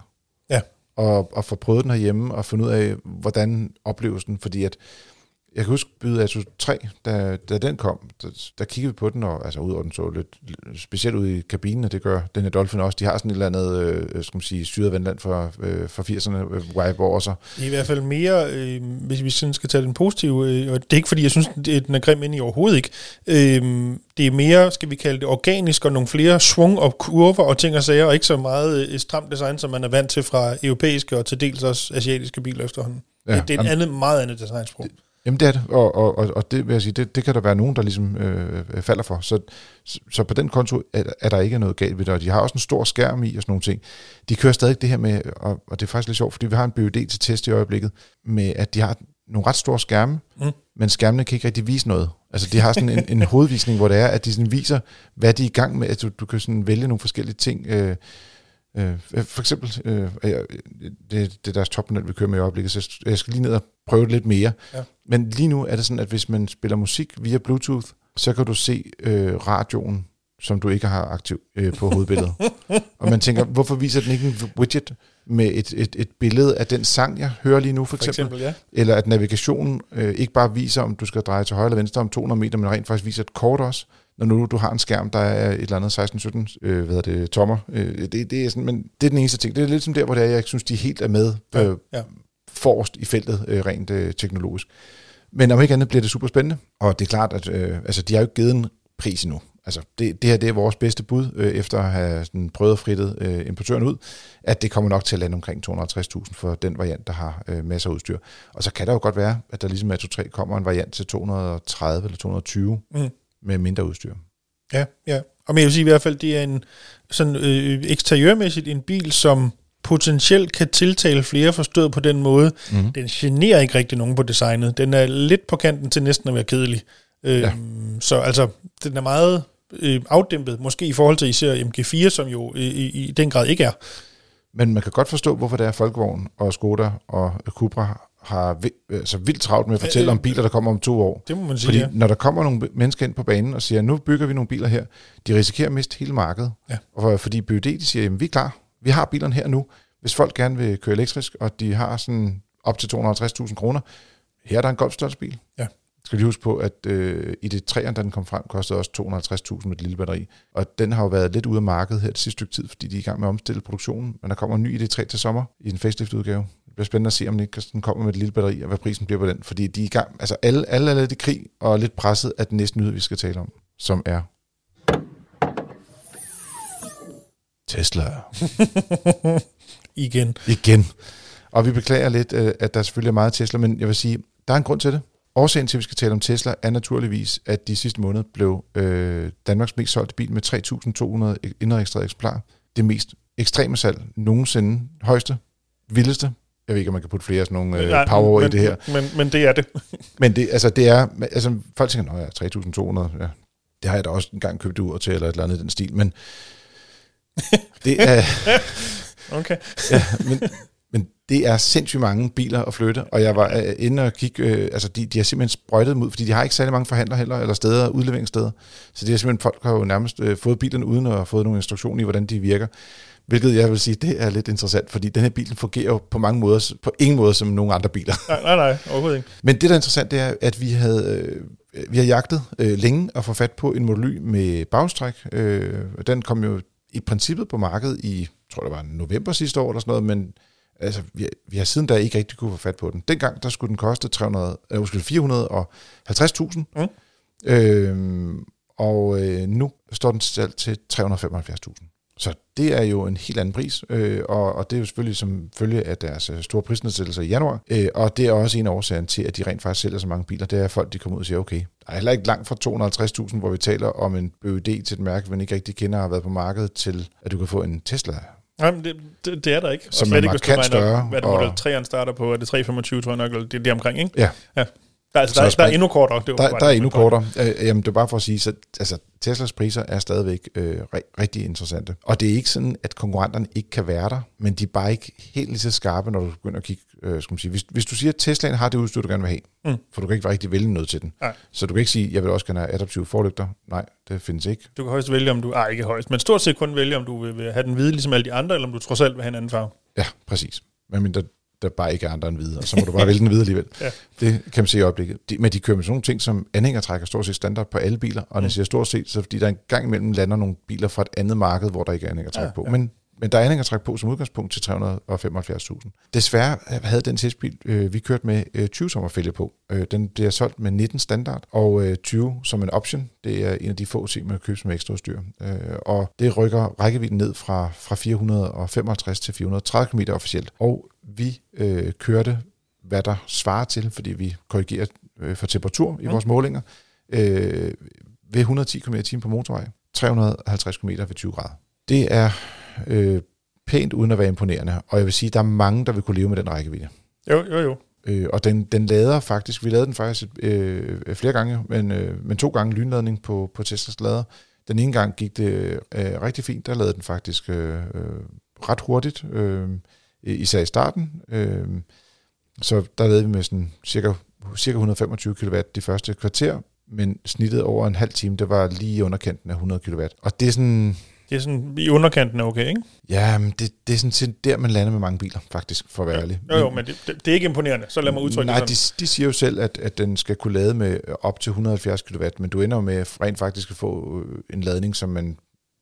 Speaker 2: Ja.
Speaker 1: Og, og få prøvet den herhjemme, og finde ud af, hvordan opleves den, fordi at, jeg kan huske byde Atos 3, da, da den kom, der, der kiggede vi på den, og altså udover den så lidt, specielt ud i kabinen, og det gør den her Dolphin også. De har sådan et eller andet, øh, skal man sige, syret vandland fra, øh, fra 80'erne, øh, wipe over sig.
Speaker 2: i hvert fald mere, øh, hvis vi sådan skal tage den positive, øh, og det er ikke fordi, jeg synes, det, den er grim ind i overhovedet ikke. Øh, det er mere, skal vi kalde det, organisk, og nogle flere svung og kurver og ting og sager, og ikke så meget øh, stramt design, som man er vant til fra europæiske og til dels også asiatiske biler efterhånden. Ja, det, det er et andet, meget andet designsprog.
Speaker 1: Jamen det er det, og, og, og, og det vil jeg sige, det, det kan der være nogen, der ligesom øh, øh, falder for. Så, så, på den konto er, er der ikke noget galt ved det, og de har også en stor skærm i og sådan nogle ting. De kører stadig det her med, og, og det er faktisk lidt sjovt, fordi vi har en BUD til test i øjeblikket, med at de har nogle ret store skærme,
Speaker 2: mm.
Speaker 1: men skærmene kan ikke rigtig vise noget. Altså de har sådan en, en hovedvisning, hvor det er, at de sådan viser, hvad de er i gang med. Altså du, du kan sådan vælge nogle forskellige ting. Øh, øh, for eksempel, øh, øh, det, det er deres topmodel, vi kører med i øjeblikket, så jeg skal lige ned og prøve det lidt mere.
Speaker 2: Ja.
Speaker 1: Men lige nu er det sådan, at hvis man spiller musik via Bluetooth, så kan du se øh, radioen, som du ikke har aktiv øh, på hovedbilledet. og man tænker, hvorfor viser den ikke en widget med et, et, et billede af den sang, jeg hører lige nu, for
Speaker 2: For
Speaker 1: eksempel?
Speaker 2: eksempel, ja.
Speaker 1: Eller at navigationen øh, ikke bare viser, om du skal dreje til højre eller venstre om 200 meter, men rent faktisk viser et kort også, når nu du har en skærm, der er et eller andet 16-17 øh, hvad hedder det, tommer. Øh, det, det, er sådan, men det er den eneste ting. Det er lidt som der, hvor det er, jeg synes, de helt er med øh,
Speaker 2: Ja, ja.
Speaker 1: forrest i feltet, øh, rent øh, teknologisk. Men om ikke andet bliver det super spændende. Og det er klart, at øh, altså, de har jo ikke givet en pris endnu. altså det, det her det er vores bedste bud, øh, efter at have sådan, prøvet at frittet øh, importøren ud, at det kommer nok til at lande omkring 250.000 for den variant, der har øh, masser af udstyr. Og så kan der jo godt være, at der ligesom med 3 kommer en variant til 230 eller 220 mm. Med mindre udstyr.
Speaker 2: Ja, ja. Og men jeg vil sige i hvert fald, det er en sådan øh, eksteriørmæssigt en bil, som potentielt kan tiltale flere forstået på den måde. Mm. Den generer ikke rigtig nogen på designet. Den er lidt på kanten til næsten at være kedelig. Øh, ja. Så altså, den er meget øh, afdæmpet, måske i forhold til især MG4, som jo i, i, i den grad ikke er.
Speaker 1: Men man kan godt forstå, hvorfor det er Folkevogn og Skoda og Cupra har altså vildt travlt med at fortælle om biler, der kommer om to år.
Speaker 2: Det må man sige,
Speaker 1: Fordi
Speaker 2: ja.
Speaker 1: når der kommer nogle mennesker ind på banen og siger, nu bygger vi nogle biler her, de risikerer at miste hele markedet. Ja. Og fordi BUD, de siger, jamen vi er klar, vi har bilerne her nu. Hvis folk gerne vil køre elektrisk, og de har sådan op til 250.000 kroner, her er der en golfstørrelsesbil. Ja. Skal lige huske på, at øh, i det 3'eren, da den kom frem, kostede også 250.000 med et lille batteri. Og den har jo været lidt ude af markedet her det sidste stykke tid, fordi de er i gang med at omstille produktionen. Men der kommer en ny ID3 til sommer i en facelift-udgave. Det bliver spændende at se, om den kommer med et lille batteri, og hvad prisen bliver på den. Fordi de er i gang, altså alle, alle er lidt i krig, og er lidt presset af den næste nyhed, vi skal tale om, som er Tesla.
Speaker 2: Igen.
Speaker 1: Igen. Og vi beklager lidt, øh, at der selvfølgelig er meget Tesla, men jeg vil sige, der er en grund til det. Årsagen til, at vi skal tale om Tesla, er naturligvis, at de sidste måned blev øh, Danmarks mest solgte bil med 3.200 indregistrerede eksemplarer. Det mest ekstreme salg nogensinde. Højeste, vildeste. Jeg ved ikke, om man kan putte flere sådan nogle øh, Nej, power
Speaker 2: men,
Speaker 1: i det her.
Speaker 2: Men, men det er det.
Speaker 1: men det, altså, det er, altså, folk tænker, at ja, 3.200, ja, det har jeg da også engang købt ud til, eller et eller andet i den stil, men det er...
Speaker 2: okay.
Speaker 1: ja, men, men det er sindssygt mange biler at flytte, og jeg var øh, inde og kigge, øh, altså de, de har simpelthen sprøjtet dem ud, fordi de har ikke særlig mange forhandlere heller, eller steder, udleveringssteder. Så det er simpelthen, folk har jo nærmest øh, fået bilerne uden at have fået nogle instruktioner i, hvordan de virker. Hvilket jeg vil sige, det er lidt interessant, fordi den her bil fungerer jo på mange måder, på ingen måde som nogle andre biler.
Speaker 2: Nej, nej, nej overhovedet ikke.
Speaker 1: Men det, der er interessant, det er, at vi havde, øh, vi har jagtet øh, længe at få fat på en Model Y med bagstræk. Øh, den kom jo i princippet på markedet i, tror det var november sidste år eller sådan noget, men altså, vi, vi har siden da ikke rigtig kunne få fat på den. Dengang, der skulle den koste 300, eller, 450.000. Mm. Øhm, og øh, nu står den selv til 375.000. Så det er jo en helt anden pris, øh, og, og det er jo selvfølgelig som følge af deres øh, store prisnedsættelser i januar, øh, og det er også en af årsagen til, at de rent faktisk sælger så mange biler, det er, at folk de kommer ud og siger, okay, der er heller ikke langt fra 250.000, hvor vi taler om en BUD til et mærke, man ikke rigtig kender og har været på markedet, til at du kan få en Tesla
Speaker 2: Nej, det, det, det er der ikke.
Speaker 1: Som er markant større.
Speaker 2: Hvad det Model 3'eren starter på, er det 325, tror jeg nok, eller det, det er omkring, ikke?
Speaker 1: Ja.
Speaker 2: ja. Der, altså, der, der, der er endnu kortere.
Speaker 1: Det der, der er endnu kortere. Øh, jamen, det er bare for at sige, så altså, Teslas priser er stadigvæk øh, rigtig interessante. Og det er ikke sådan, at konkurrenterne ikke kan være der, men de er bare ikke helt lige så skarpe, når du begynder at kigge. Øh, skal man sige. Hvis, hvis du siger, at Teslaen har det udstyr, du gerne vil have, mm. for du kan ikke rigtig vælge noget til den. Nej. Så du kan ikke sige, at jeg vil også gerne have adaptive forlygter. Nej, det findes ikke.
Speaker 2: Du kan højst vælge, om du... Ej, ikke højst, men stort set kun vælge, om du vil, vil have den hvide ligesom alle de andre, eller om du trods alt vil have en anden farve.
Speaker 1: Ja, præcis. Men der, der bare ikke er andre end hvide, og så må du bare vælge den hvide alligevel. ja. Det kan man se i øjeblikket. De, men de kører med sådan nogle ting, som anhængertrækker stort set standard på alle biler, og mm. det siger stort set, så fordi der en gang imellem lander nogle biler fra et andet marked, hvor der ikke er anhængertræk ja, på. Ja. Men men der er anhængertræk på som udgangspunkt til 375.000. Desværre havde den testbil, øh, vi kørte med øh, 20 sommerfælge på. Øh, den bliver solgt med 19 standard, og øh, 20 som en option. Det er en af de få ting, man kan købe som ekstra udstyr. Øh, og det rykker rækkevidden ned fra, fra 455 til 430 km officielt. Og vi øh, kørte, hvad der svarer til, fordi vi korrigerer øh, for temperatur i mm. vores målinger, øh, ved 110 km i på motorvej, 350 km ved 20 grader. Det er øh, pænt uden at være imponerende, og jeg vil sige, der er mange, der vil kunne leve med den rækkevidde.
Speaker 2: Jo, jo, jo.
Speaker 1: Øh, og den, den lader faktisk, vi lavede den faktisk øh, flere gange, men, øh, men to gange lynladning på, på Teslas lader. Den ene gang gik det øh, rigtig fint, der lavede den faktisk øh, øh ret hurtigt, øh, især i starten. Øh, så der lavede vi med sådan cirka, cirka 125 kW de første kvarter, men snittet over en halv time, det var lige underkanten af 100 kW. Og det er sådan,
Speaker 2: det er sådan i underkanten er okay, ikke?
Speaker 1: Ja, men det, det er sådan der, man lander med mange biler, faktisk, for at være ærlig.
Speaker 2: Jo, jo, men det, det, er ikke imponerende, så lad mig udtrykke
Speaker 1: Nej,
Speaker 2: det sådan.
Speaker 1: de, de siger jo selv, at, at den skal kunne lade med op til 170 kW, men du ender med rent faktisk at få øh, en ladning, som man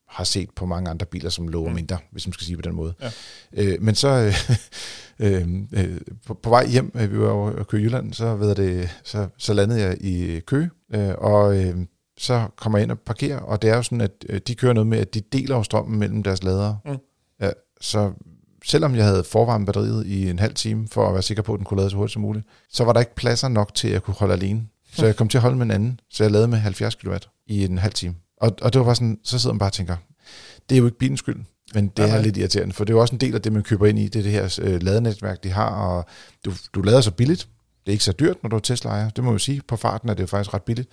Speaker 1: har set på mange andre biler, som lover mm. mindre, hvis man skal sige på den måde. Ja. Øh, men så øh, øh, på, på vej hjem, øh, vi var over at køre Jylland, så, ved det, så, så landede jeg i Køge, øh, og øh, så kommer jeg ind og parkerer, og det er jo sådan, at øh, de kører noget med, at de deler jo strømmen mellem deres ladere.
Speaker 2: Mm.
Speaker 1: Ja, så selvom jeg havde forvarmet batteriet i en halv time, for at være sikker på, at den kunne lade så hurtigt som muligt, så var der ikke pladser nok til, at jeg kunne holde alene. Så jeg kom til at holde med en anden, så jeg lavede med 70 kW i en halv time. Og, og det var bare sådan, så sidder man bare og tænker, det er jo ikke bilens skyld, men det
Speaker 2: Nej,
Speaker 1: er lidt irriterende, for det er jo også en del af det, man køber ind i, det er det her øh, ladenetværk, de har, og du, du lader så billigt. Det er ikke så dyrt, når du er Tesla-ejer, det må jeg jo sige. På farten er det jo faktisk ret billigt.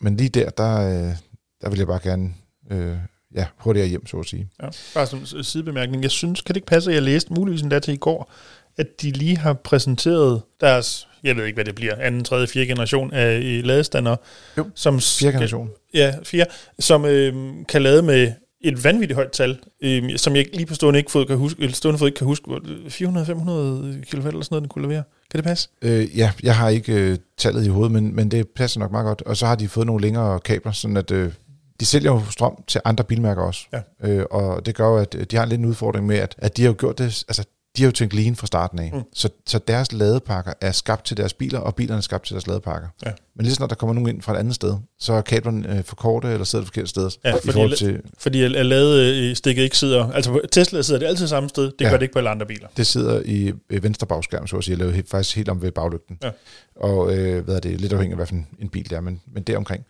Speaker 1: Men lige der, der, øh, der vil jeg bare gerne øh, ja, hurtigere hjem, så at sige.
Speaker 2: Ja, bare som sidebemærkning. Jeg synes, kan det ikke passe, at jeg læste muligvis endda til i går, at de lige har præsenteret deres, jeg ved ikke, hvad det bliver, anden, tredje, fjerde generation af øh, ladestander.
Speaker 1: Jo,
Speaker 2: som
Speaker 1: Fjerde generation.
Speaker 2: Ja, fire, som øh, kan lade med et vanvittigt højt tal, øh, som jeg lige på stående, ikke fod kan huske, stående fod ikke kan huske, hvor- 400-500 kW eller sådan noget, den kunne levere. Kan det passe?
Speaker 1: Øh, ja, jeg har ikke øh, tallet i hovedet, men, men det passer nok meget godt. Og så har de fået nogle længere kabler, sådan at øh, de sælger jo strøm til andre bilmærker også.
Speaker 2: Ja.
Speaker 1: Øh, og det gør jo, at øh, de har en lidt en udfordring med, at, at de har jo gjort det, altså de har jo tænkt lean fra starten af.
Speaker 2: Mm.
Speaker 1: Så, så deres ladepakker er skabt til deres biler, og bilerne er skabt til deres ladepakker.
Speaker 2: Ja.
Speaker 1: Men lige snart der kommer nogen ind fra et andet sted, så er kablerne øh, for korte, eller sidder det forkert sted.
Speaker 2: Ja,
Speaker 1: i
Speaker 2: fordi
Speaker 1: til,
Speaker 2: Fordi at ladestikket ikke sidder, altså på Tesla sidder det altid samme sted, det
Speaker 1: Ja.
Speaker 2: gør det ikke på alle andre biler.
Speaker 1: det sidder i øh, venstre bagskærm, så at sige, eller faktisk helt om ved baglygten.
Speaker 2: Ja.
Speaker 1: Og øh, hvad er det, lidt afhængig af, for en, bil det er, men, men det er omkring.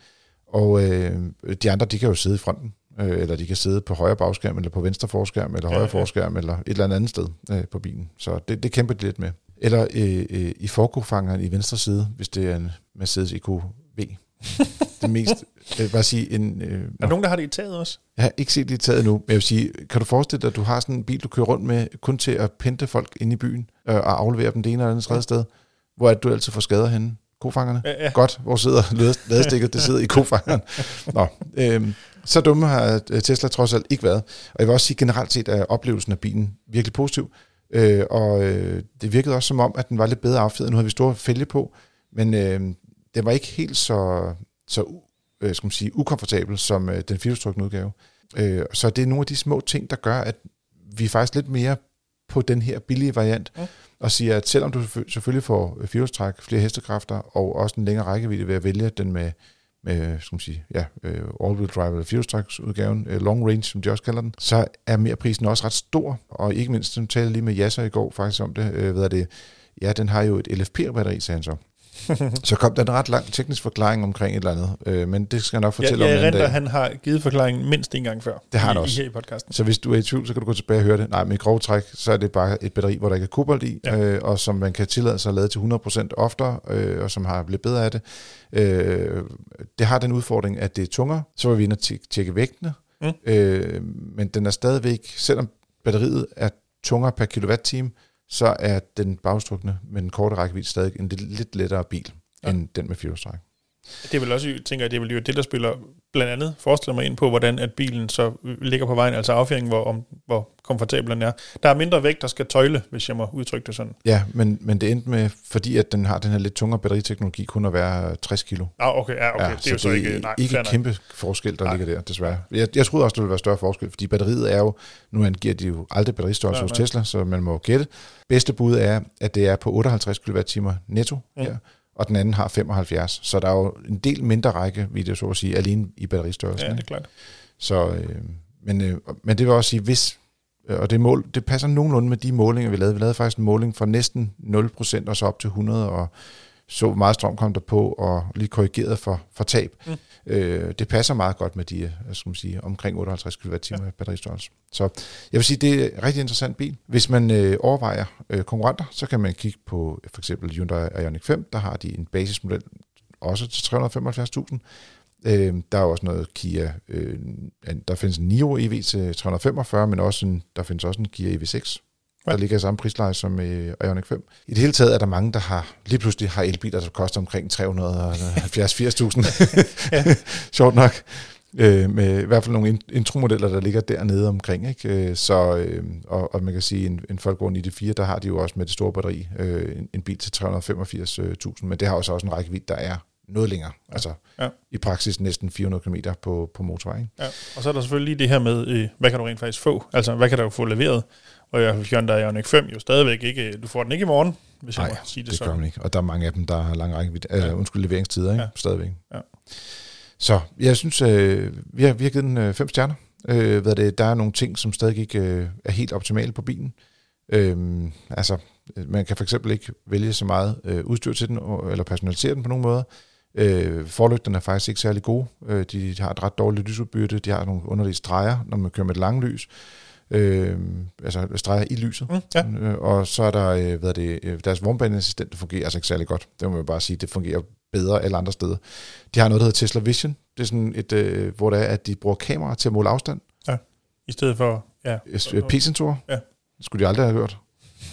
Speaker 1: Og øh, de andre, de kan jo sidde i fronten, øh, eller de kan sidde på højre bagskærm, eller på venstre forskærm, eller
Speaker 2: Ja,
Speaker 1: højre
Speaker 2: ja.
Speaker 1: forskærm, eller et eller andet andet sted øh, på bilen. Så det, det kæmper de lidt med. Eller øh, øh, i forkofangeren i venstre side, hvis det er en Mercedes EQV. det mest, jeg vil bare sige, en, øh,
Speaker 2: Er der nogen, der har det i taget også?
Speaker 1: jeg har ikke set det i taget nu, men jeg vil sige, kan du forestille dig, at du har sådan en bil, du kører rundt med, kun til at pente folk ind i byen, øh, og aflevere dem det ene eller andet tredje sted, hvor at du altid får skader henne? Kofangerne?
Speaker 2: Ja, ja.
Speaker 1: Godt, hvor sidder lade- ladestikket? Det sidder i kofangeren. Nå, øhm, så dumme har øh, Tesla trods alt ikke været. Og jeg vil også sige, generelt set er oplevelsen af bilen virkelig positiv. Øh, og øh, det virkede også som om, at den var lidt bedre affedet. Nu havde vi store fælge på, men øh, den var ikke helt så, så øh, skal man sige, ukomfortabel som øh, den firehjulstrukne udgave. Øh, så det er nogle af de små ting, der gør, at vi er faktisk lidt mere på den her billige variant,
Speaker 2: Mm
Speaker 1: og siger, at selvom du selvfølgelig får firehjulstræk, flere hestekræfter, og også en længere rækkevidde ved at vælge den med, med skal man sige, ja, øh, all-wheel drive eller firehjulstræksudgaven, øh, long range, som de også kalder den, så er merprisen også ret stor, og ikke mindst, som talte lige med Jasser i går faktisk om det, ved hvad er det, ja, den har jo et LFP-batteri, sagde han så. så kom der en ret lang teknisk forklaring omkring et eller andet, øh, men det skal jeg nok fortælle
Speaker 2: jeg
Speaker 1: om en dag.
Speaker 2: han har givet forklaringen mindst en gang før.
Speaker 1: Det har han
Speaker 2: i,
Speaker 1: også.
Speaker 2: I, her i podcasten.
Speaker 1: Så hvis du er i tvivl, så kan du gå tilbage og høre det. Nej, med grov træk, så er det bare et batteri, hvor der ikke er kobolt i,
Speaker 2: Ja.
Speaker 1: ja. øh, og som man kan tillade sig at lade til 100% oftere, øh, og som har lidt bedre af det. Øh, det har den udfordring, at det er tungere. Så var vi inde og tjek- tjekke vægtene,
Speaker 2: Mm.
Speaker 1: øh, men den er stadigvæk, selvom batteriet er tungere per kilowatt-time, så er den bagstrukne med den korte rækkevidde stadig en lidt, lettere bil,
Speaker 2: ja.
Speaker 1: end den med firehjulstræk.
Speaker 2: Det er vel også, tænker jeg, det er vel jo det, der spiller blandt andet, forestiller mig ind på, hvordan at bilen så ligger på vejen, altså affjeringen, hvor, om, hvor komfortabel den er. Der er mindre vægt, der skal tøjle, hvis jeg må udtrykke det sådan.
Speaker 1: Ja, men, men det endte med, fordi at den har den her lidt tungere batteriteknologi, kun at være 60 kilo.
Speaker 2: Ah, okay, ja, okay.
Speaker 1: Ja,
Speaker 2: det er jo så, ikke... Nej,
Speaker 1: ikke en kæmpe forskel, der
Speaker 2: Nej.
Speaker 1: ligger der, desværre. Jeg, jeg troede også, der ville være større forskel, fordi batteriet er jo, nu angiver de jo aldrig batteristørrelse hos. Tesla, så man må gætte. Bedste bud er, at det er på 58 kWh netto
Speaker 2: Mm.
Speaker 1: her, og den anden har 75. Så der er jo en del mindre række, vil jeg så at sige, alene i batteristørrelsen.
Speaker 2: Ja, det er klart.
Speaker 1: Så, øh, men, øh, men det vil også sige, hvis, øh, og det, mål, det passer nogenlunde med de målinger, vi lavede. Vi lavede faktisk en måling fra næsten 0% og så op til 100, og så meget strøm kom der på, og lige korrigeret for, for tab.
Speaker 2: Mm.
Speaker 1: Øh, det passer meget godt med de, øh, skal man sige, omkring 58 kWh ja. batteristørrelse. Så jeg vil sige, det er en rigtig interessant bil. Hvis man øh, overvejer øh, konkurrenter, så kan man kigge på for eksempel Hyundai Ioniq 5, der har de en basismodel også til 375.000. Øh, der er også noget Kia, øh, der findes en Niro EV til 345, men også en, der findes også en Kia EV6, der ligger i samme prisleje som øh, Ioniq 5. I det hele taget er der mange, der har lige pludselig har elbiler, der koster omkring 370-80.000.
Speaker 2: Ja.
Speaker 1: Sjovt nok. Øh, med i hvert fald nogle in- intromodeller, der ligger dernede omkring. Ikke? Øh, Så, øh, og, og man kan sige, en, en Volkswagen ID4, der har de jo også med det store batteri øh, en, en bil til 385.000, men det har jo så også en rækkevidde, der er noget længere. Ja. Altså
Speaker 2: Ja.
Speaker 1: i praksis næsten 400 km på, på motorvej. Ikke?
Speaker 2: Ja. Og så er der selvfølgelig lige det her med, øh, hvad kan du rent faktisk få? Altså, hvad kan du få leveret? Og jeg Hyundai Ioniq 5 jo stadigvæk ikke, du får den ikke i morgen, hvis jeg
Speaker 1: Nej,
Speaker 2: må sige det,
Speaker 1: Det gør
Speaker 2: sådan.
Speaker 1: man ikke. Og der er mange af dem, der har lang rækkevidde,
Speaker 2: Ja.
Speaker 1: øh, undskyld, leveringstider, ikke?
Speaker 2: Ja.
Speaker 1: Ja. stadigvæk.
Speaker 2: Ja.
Speaker 1: Så jeg synes, øh, vi, har, vi har givet den øh, fem stjerner. Øh, hvad det, der er nogle ting, som stadig ikke øh, er helt optimale på bilen. Øh, altså, man kan for eksempel ikke vælge så meget øh, udstyr til den, eller personalisere den på nogen måder. Øh, forlygterne er faktisk ikke særlig gode. Øh, de har et ret dårligt lysudbytte. De har nogle underlige streger, når man kører med et langt lys. Øh, altså streger i lyset. Mm, ja. øh, og så er der, øh, hvad er det, øh, deres vognbaneassistent, der fungerer altså ikke særlig godt. Det må man bare sige, det fungerer bedre alle andre steder. De har noget, der hedder Tesla Vision. Det er sådan et, øh, hvor det er, at de bruger kamera til at måle afstand.
Speaker 2: Ja, i stedet for... Ja.
Speaker 1: P-sensorer. Ja. Det skulle de aldrig have hørt.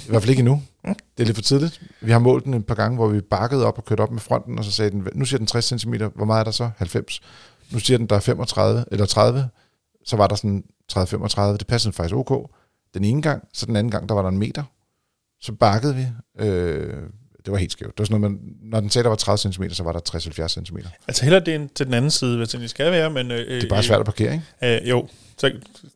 Speaker 1: I hvert fald ikke endnu. Mm. Det er lidt for tidligt. Vi har målt den et par gange, hvor vi bakkede op og kørte op med fronten, og så sagde den, nu siger den 60 cm, hvor meget er der så? 90. Nu siger den, der er 35 eller 30. Så var der sådan 30-35. Det passede faktisk ok. Den ene gang, så den anden gang, der var der en meter. Så bakkede vi. Øh, det var helt skævt. Det var sådan noget, man, når den sagde, der var 30 cm, så var der 60-70 cm.
Speaker 2: Altså heller det til den anden side, hvis det skal være, men...
Speaker 1: Øh, det er bare svært at parkere, ikke?
Speaker 2: Øh, jo, så,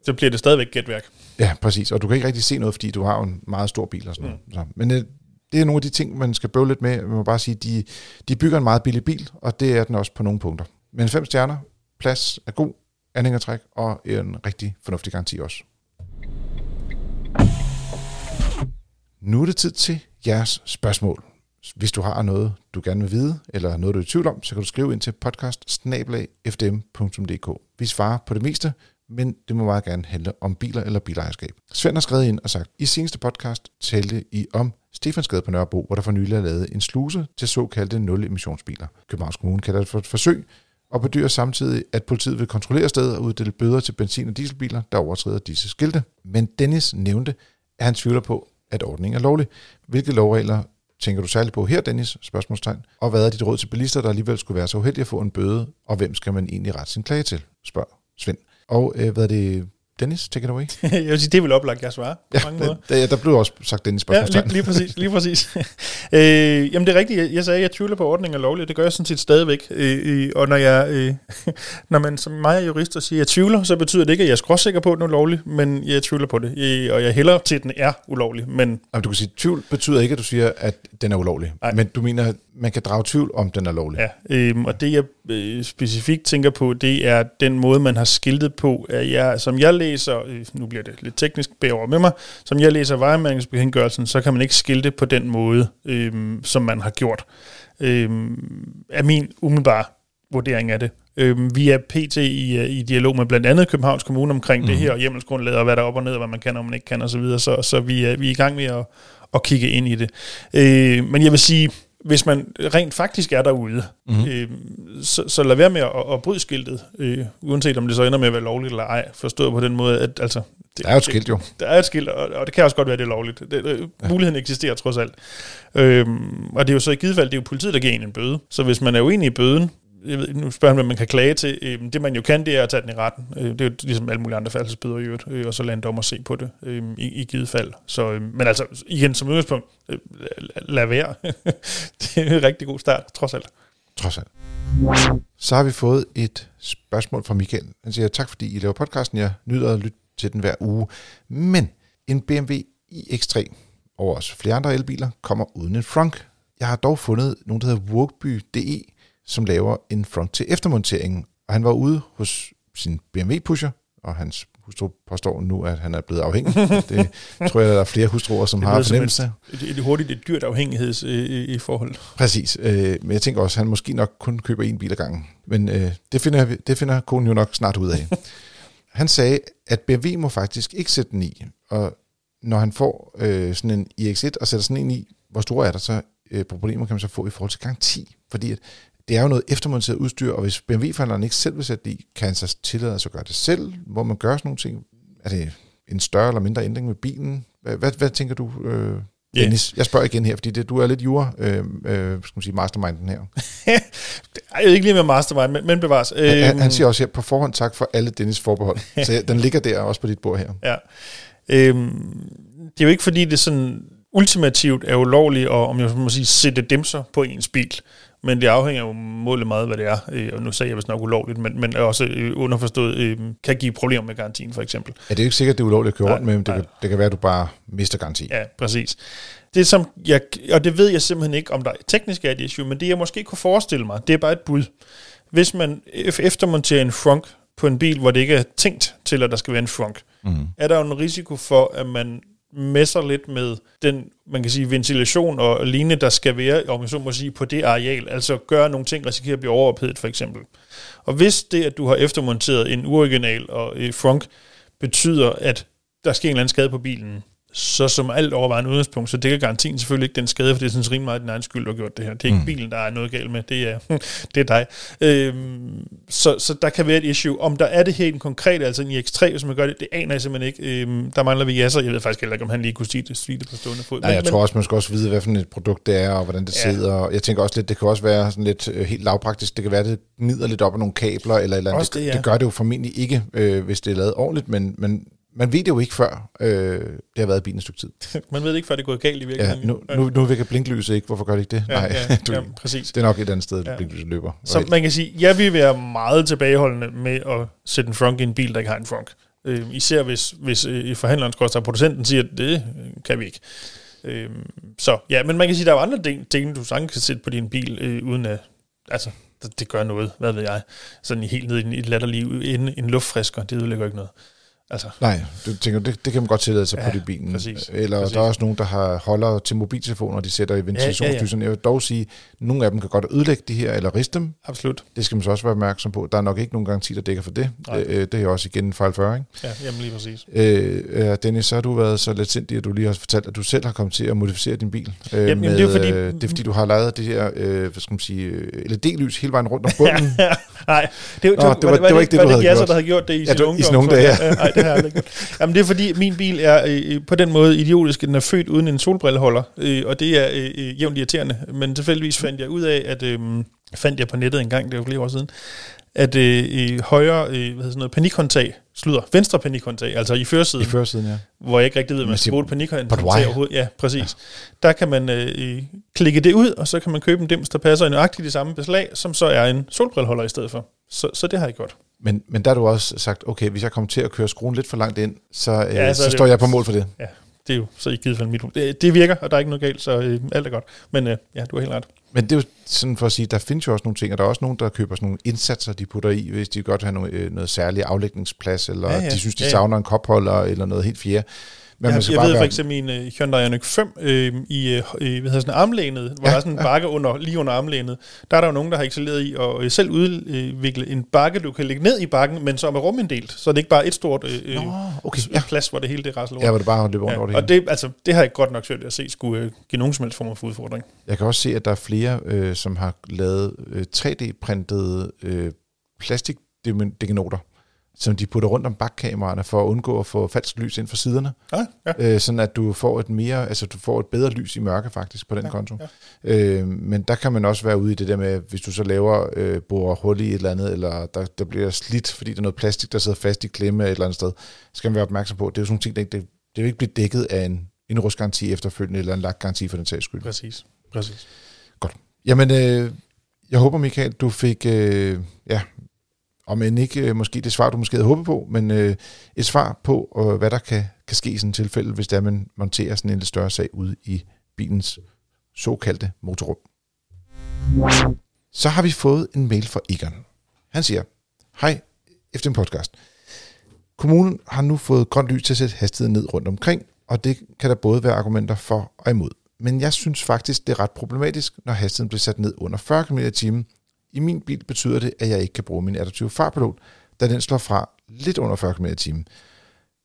Speaker 2: så bliver det stadigvæk gætværk.
Speaker 1: Ja, præcis. Og du kan ikke rigtig se noget, fordi du har jo en meget stor bil og sådan mm. noget. Så, men øh, det er nogle af de ting, man skal bøve lidt med. Man må bare sige, de, de bygger en meget billig bil, og det er den også på nogle punkter. Men fem stjerner, plads er god, anhængertræk og en rigtig fornuftig garanti også. Nu er det tid til jeres spørgsmål. Hvis du har noget, du gerne vil vide, eller noget, du er i tvivl om, så kan du skrive ind til podcast Vi svarer på det meste, men det må meget gerne handle om biler eller bilejerskab. Svend har skrevet ind og sagt, i seneste podcast talte I om Stefansgade på Nørrebro, hvor der for nylig er lavet en sluse til såkaldte nul-emissionsbiler. Københavns Kommune kalder det for et forsøg, og bedyrer samtidig, at politiet vil kontrollere stedet og uddele bøder til benzin- og dieselbiler, der overtræder disse skilte. Men Dennis nævnte, at han tvivler på, at ordningen er lovlig. Hvilke lovregler tænker du særligt på her, Dennis? Spørgsmålstegn. Og hvad er dit råd til bilister, der alligevel skulle være så uheldige at få en bøde, og hvem skal man egentlig rette sin klage til? Spørg Svend. Og øh, hvad er det, Dennis, take it away.
Speaker 2: jeg vil sige, det er vel oplagt, jeg svarer på
Speaker 1: ja, mange måder. Der, der blev også sagt Dennis spørgsmål.
Speaker 2: Ja, lige, lige præcis. Lige præcis. øh, jamen det er rigtigt, jeg, jeg sagde, at jeg tvivler på, at ordningen er lovlig, det gør jeg sådan set stadigvæk. Øh, og når, jeg, øh, når man som mig er jurister siger, at jeg tvivler, så betyder det ikke, at jeg er skråsikker på, at den er ulovlig, men jeg tvivler på det. Jeg, og jeg hælder til, at den er ulovlig. Men
Speaker 1: jamen, du kan sige, at tvivl betyder ikke, at du siger, at den er ulovlig. Nej. Men du mener, man kan drage tvivl om, den er lovlig.
Speaker 2: Ja, øh, og det jeg øh, specifikt tænker på, det er den måde, man har skiltet på, at jeg, som jeg læser, øh, nu bliver det lidt teknisk, bær over med mig, som jeg læser vejmærkningsbekendtgørelsen, så kan man ikke skilte på den måde, øh, som man har gjort. Øh, er min umiddelbare vurdering af det. Øh, vi er pt. I, øh, i dialog med blandt andet Københavns Kommune omkring mm. det mhm. her, og hjemmelsgrundlaget, og hvad der er op og ned, og hvad man kan og man ikke kan osv., så, videre. så, så vi, er, vi er i gang med at, at kigge ind i det. Øh, men jeg vil sige, hvis man rent faktisk er derude, mm-hmm. øh, så, så lad være med at, at bryde skiltet, øh, uanset om det så ender med at være lovligt eller ej, forstået på den måde, at altså...
Speaker 1: Det, der er jo et skilt jo.
Speaker 2: Det, der er et skilt, og, og det kan også godt være, det er lovligt. Det, det, ja. Muligheden eksisterer trods alt. Øh, og det er jo så i givet fald, det er jo politiet, der giver en en bøde. Så hvis man er uenig i bøden, jeg ved, nu spørger han, hvad man kan klage til. Øh, det man jo kan, det er at tage den i retten. Øh, det er jo ligesom alle mulige andre færdselsbøder i øvrigt, øh, og så lade en dommer se på det øh, i, i givet fald. Så, øh, men altså, igen, som udgangspunkt, øh, lad være. det er en rigtig god start, trods alt.
Speaker 1: Trods alt. Så har vi fået et spørgsmål fra Michael. Han siger, tak fordi I laver podcasten. Jeg nyder at lytte til den hver uge. Men en BMW iX3 over os flere andre elbiler kommer uden en frunk. Jeg har dog fundet nogen, der hedder Workby DE, som laver en front til eftermontering. Og han var ude hos sin BMW-pusher, og hans hustru påstår nu, at han er blevet afhængig. Det tror jeg, der er flere hustruer, som har fornemmelse.
Speaker 2: Det er hurtigt et dyrt afhængigheds i, i forhold.
Speaker 1: Præcis. Øh, men jeg tænker også, at han måske nok kun køber en bil ad gangen. Men øh, det, finder, det finder konen jo nok snart ud af. han sagde, at BMW må faktisk ikke sætte den i. Og når han får øh, sådan en iX1 og sætter sådan en i, hvor store er der så øh, problemer kan man så få i forhold til garanti? Fordi at det er jo noget eftermonteret udstyr, og hvis BMW-forhandleren ikke selv vil sætte det i, kan han så tillade sig at gøre det selv, hvor man gør sådan nogle ting. Er det en større eller mindre ændring med bilen? Hvad, hvad, hvad tænker du, øh, Dennis? Yeah. Jeg spørger igen her, fordi det, du er lidt jura, øh, øh, skal man sige, masterminden her.
Speaker 2: jeg er ikke lige med mastermind, men, men bevares.
Speaker 1: Han, han, han øhm. siger også her, på forhånd tak for alle Dennis forbehold. så den ligger der også på dit bord her.
Speaker 2: Ja. Øhm, det er jo ikke fordi, det sådan ultimativt er ulovligt at, om jeg må sige, sætte demser på ens bil. Men det afhænger jo målet meget, hvad det er. Øh, og nu sagde jeg vist nok ulovligt, men, men også øh, underforstået øh, kan give problemer med garantien, for eksempel.
Speaker 1: Ja, det er jo ikke sikkert, det er ulovligt at køre rundt med, men det kan, det kan være, at du bare mister garanti.
Speaker 2: Ja, præcis. Det som jeg, og det ved jeg simpelthen ikke, om der teknisk er et issue, men det jeg måske kunne forestille mig, det er bare et bud. hvis man ef- eftermonterer en frunk på en bil, hvor det ikke er tænkt til, at der skal være en frunk,
Speaker 1: Mm.
Speaker 2: er der jo en risiko for, at man messer lidt med den, man kan sige, ventilation og lignende, der skal være, om jeg så må sige, på det areal. Altså gøre nogle ting, risikerer at blive overophedet, for eksempel. Og hvis det, at du har eftermonteret en uoriginal og frunk, betyder, at der sker en eller anden skade på bilen, så som alt overvejende udgangspunkt, så dækker garantien selvfølgelig ikke den skade, for det er sådan rimelig meget din egen skyld, du har gjort det her. Det er ikke
Speaker 1: Mm.
Speaker 2: bilen, der er noget galt med, det er, det er dig. Øhm, så, så der kan være et issue. Om der er det helt konkret, altså en X3, hvis man gør det, det aner jeg simpelthen ikke. Øhm, der mangler vi jasser. Jeg ved faktisk heller ikke, om han lige kunne sige det, sige det på stående fod.
Speaker 1: Nej, jeg tror også, man skal også vide, hvad for et produkt det er, og hvordan det
Speaker 2: Ja.
Speaker 1: sidder. Jeg tænker også lidt, det kan også være sådan lidt øh, helt lavpraktisk. Det kan være, det gnider lidt op af nogle kabler, eller, eller andet. Det,
Speaker 2: det, ja.
Speaker 1: det gør det jo formentlig ikke, øh, hvis det er lavet ordentligt, men, men man ved det jo ikke før, øh, det har været i bilen et stykke tid.
Speaker 2: Man ved ikke, før det er gået galt i
Speaker 1: Ja,
Speaker 2: virkeligheden.
Speaker 1: nu, nu, nu virker blinklyset ikke. Hvorfor gør det ikke det?
Speaker 2: ja,
Speaker 1: Nej,
Speaker 2: ja,
Speaker 1: du,
Speaker 2: ja, præcis.
Speaker 1: det er nok et andet sted,
Speaker 2: Ja.
Speaker 1: ja. blinklyset løber.
Speaker 2: Så man kan sige, jeg vil være meget tilbageholdende med at sætte en frunk i en bil, der ikke har en frunk. Øh, især hvis, hvis øh, forhandleren, skorstræk producenten, siger, at det kan vi ikke. Øh, så ja, men man kan sige, at der er andre ting, ting du sagtens kan sætte på din bil, øh, uden at, altså, det, det gør noget, hvad ved jeg, sådan helt ned i en- latterlig, en, en luftfrisker, det ødelægger ikke noget. Altså,
Speaker 1: Nej, du tænker, det, det kan man godt tillade sig
Speaker 2: Ja,
Speaker 1: ja, på det bilen.
Speaker 2: præcis,
Speaker 1: Eller
Speaker 2: præcis.
Speaker 1: der er også nogen, der har holder til mobiltelefoner, de sætter i ventilationslyserne. Jeg vil dog sige, at nogle af dem kan godt ødelægge de her, eller riste dem.
Speaker 2: absolut.
Speaker 1: Det skal man så også være opmærksom på. Der er nok ikke nogen garanti, der dækker for det.
Speaker 2: Nej.
Speaker 1: Øh, det er jo også igen en fejl 40, ikke?
Speaker 2: Ja, jamen lige præcis.
Speaker 1: Øh, øh, Dennis, så har du været så let sindig, at du lige har fortalt, at du selv har kommet til at modificere din bil. Øh,
Speaker 2: jamen, det er fordi-
Speaker 1: øh, det er fordi, du har lavet det her øh, hvad skal man sige, øh, LED-lys hele vejen rundt om bunden.
Speaker 2: Nej, det,
Speaker 1: Nå, det var- det var ikke det,
Speaker 2: var
Speaker 1: du havde
Speaker 2: Jasser,
Speaker 1: gjort.
Speaker 2: der havde gjort det i
Speaker 1: Ja,
Speaker 2: sin
Speaker 1: du- i
Speaker 2: ungdom.
Speaker 1: sin dage,
Speaker 2: ja. Nej, gjort. Jamen, det er fordi, min bil er øh, på den måde idiotisk, at den er født uden en solbrilleholder, øh, og det er øh, øh, jævnt irriterende. Men tilfældigvis fandt jeg ud af, at øh, fandt jeg på nettet en gang, det var flere år siden, at øh, i højre øh, hvad hedder sådan noget, panikhåndtag, slutter, venstre panikhåndtag, altså i førersiden,
Speaker 1: I førersiden, ja.
Speaker 2: hvor jeg ikke rigtig ved, om man skal bruge panikhåndtag overhovedet. Ja, præcis. Ja. Der kan man øh, øh, klikke det ud, og så kan man købe en dims, der passer i nøjagtigt det samme beslag, som så er en solbrilleholder i stedet for. Så, så det har jeg gjort.
Speaker 1: Men, men der har du også sagt, okay, hvis jeg kommer til at køre skruen lidt for langt ind, så, øh,
Speaker 2: Ja, så
Speaker 1: så, står
Speaker 2: jo-
Speaker 1: jeg på mål for det.
Speaker 2: Ja, det er jo så i givet fald mit det, det virker, og der er ikke noget galt, så øh, alt er godt. Men øh, ja, du har helt ret.
Speaker 1: Men det er jo sådan for at sige, der findes jo også nogle ting, og der er også nogen, der køber sådan nogle indsatser, de putter i, hvis de godt vil have noget, øh, noget særlig aflægningsplads, eller
Speaker 2: Ja,
Speaker 1: ja, de synes, de
Speaker 2: ja,
Speaker 1: ja. savner en kopholder, eller noget helt fjerde. Men
Speaker 2: jeg jeg ved for eksempel en uh, Hyundai Ioniq 5 øh, i øh, hvad hedder sådan armlænet, hvor ja, der er sådan en
Speaker 1: ja.
Speaker 2: bakke under, lige under armlænet. Der er der jo nogen, der har excelleret i at øh, selv udvikle en bakke, du kan lægge ned i bakken, men som er ruminddelt, så det er ikke bare et stort øh,
Speaker 1: Nå, okay,
Speaker 2: ja.
Speaker 1: ja.
Speaker 2: plads, hvor det hele det rasler rundt.
Speaker 1: Ja, hvor det bare løber rundt
Speaker 2: Ja,
Speaker 1: over det
Speaker 2: og det, altså, det har jeg godt nok svært at se skulle øh, give nogen som helst form for udfordring.
Speaker 1: Jeg kan også se, at der er flere, øh, som har lavet øh, 3D-printede øh, plastikdegenoter, som de putter rundt om bakkameraerne for at undgå at få falsk lys ind fra siderne.
Speaker 2: Ja, ja.
Speaker 1: Øh, sådan at du får et mere, altså du får et bedre lys i mørke faktisk på den
Speaker 2: Ja,
Speaker 1: konto.
Speaker 2: ja.
Speaker 1: Øh, men der kan man også være ude i det der med, hvis du så laver øh, borer hul i et eller andet, eller der, der bliver slidt, fordi der er noget plastik, der sidder fast i klemme et eller andet sted, så skal man være opmærksom på, det er jo sådan nogle ting, der ikke, det, det vil ikke blive dækket af en, en rustgaranti efterfølgende, eller en lagtgaranti for den sags skyld.
Speaker 2: Præcis. Præcis.
Speaker 1: Jamen, øh, jeg håber, Michael, du fik, øh, ja, om men ikke øh, måske det svar, du måske havde håbet på, men øh, et svar på, øh, hvad der kan, kan ske i sådan et tilfælde, hvis der man monterer sådan en lidt større sag ude i bilens såkaldte motorrum. Så har vi fået en mail fra Egon. Han siger, hej, efter en podcast. Kommunen har nu fået grønt lys til at sætte hastigheden ned rundt omkring, og det kan der både være argumenter for og imod. Men jeg synes faktisk, det er ret problematisk, når hastigheden bliver sat ned under 40 km i timen. I min bil betyder det, at jeg ikke kan bruge min adaptive fartpilot, da den slår fra lidt under 40 km i timen.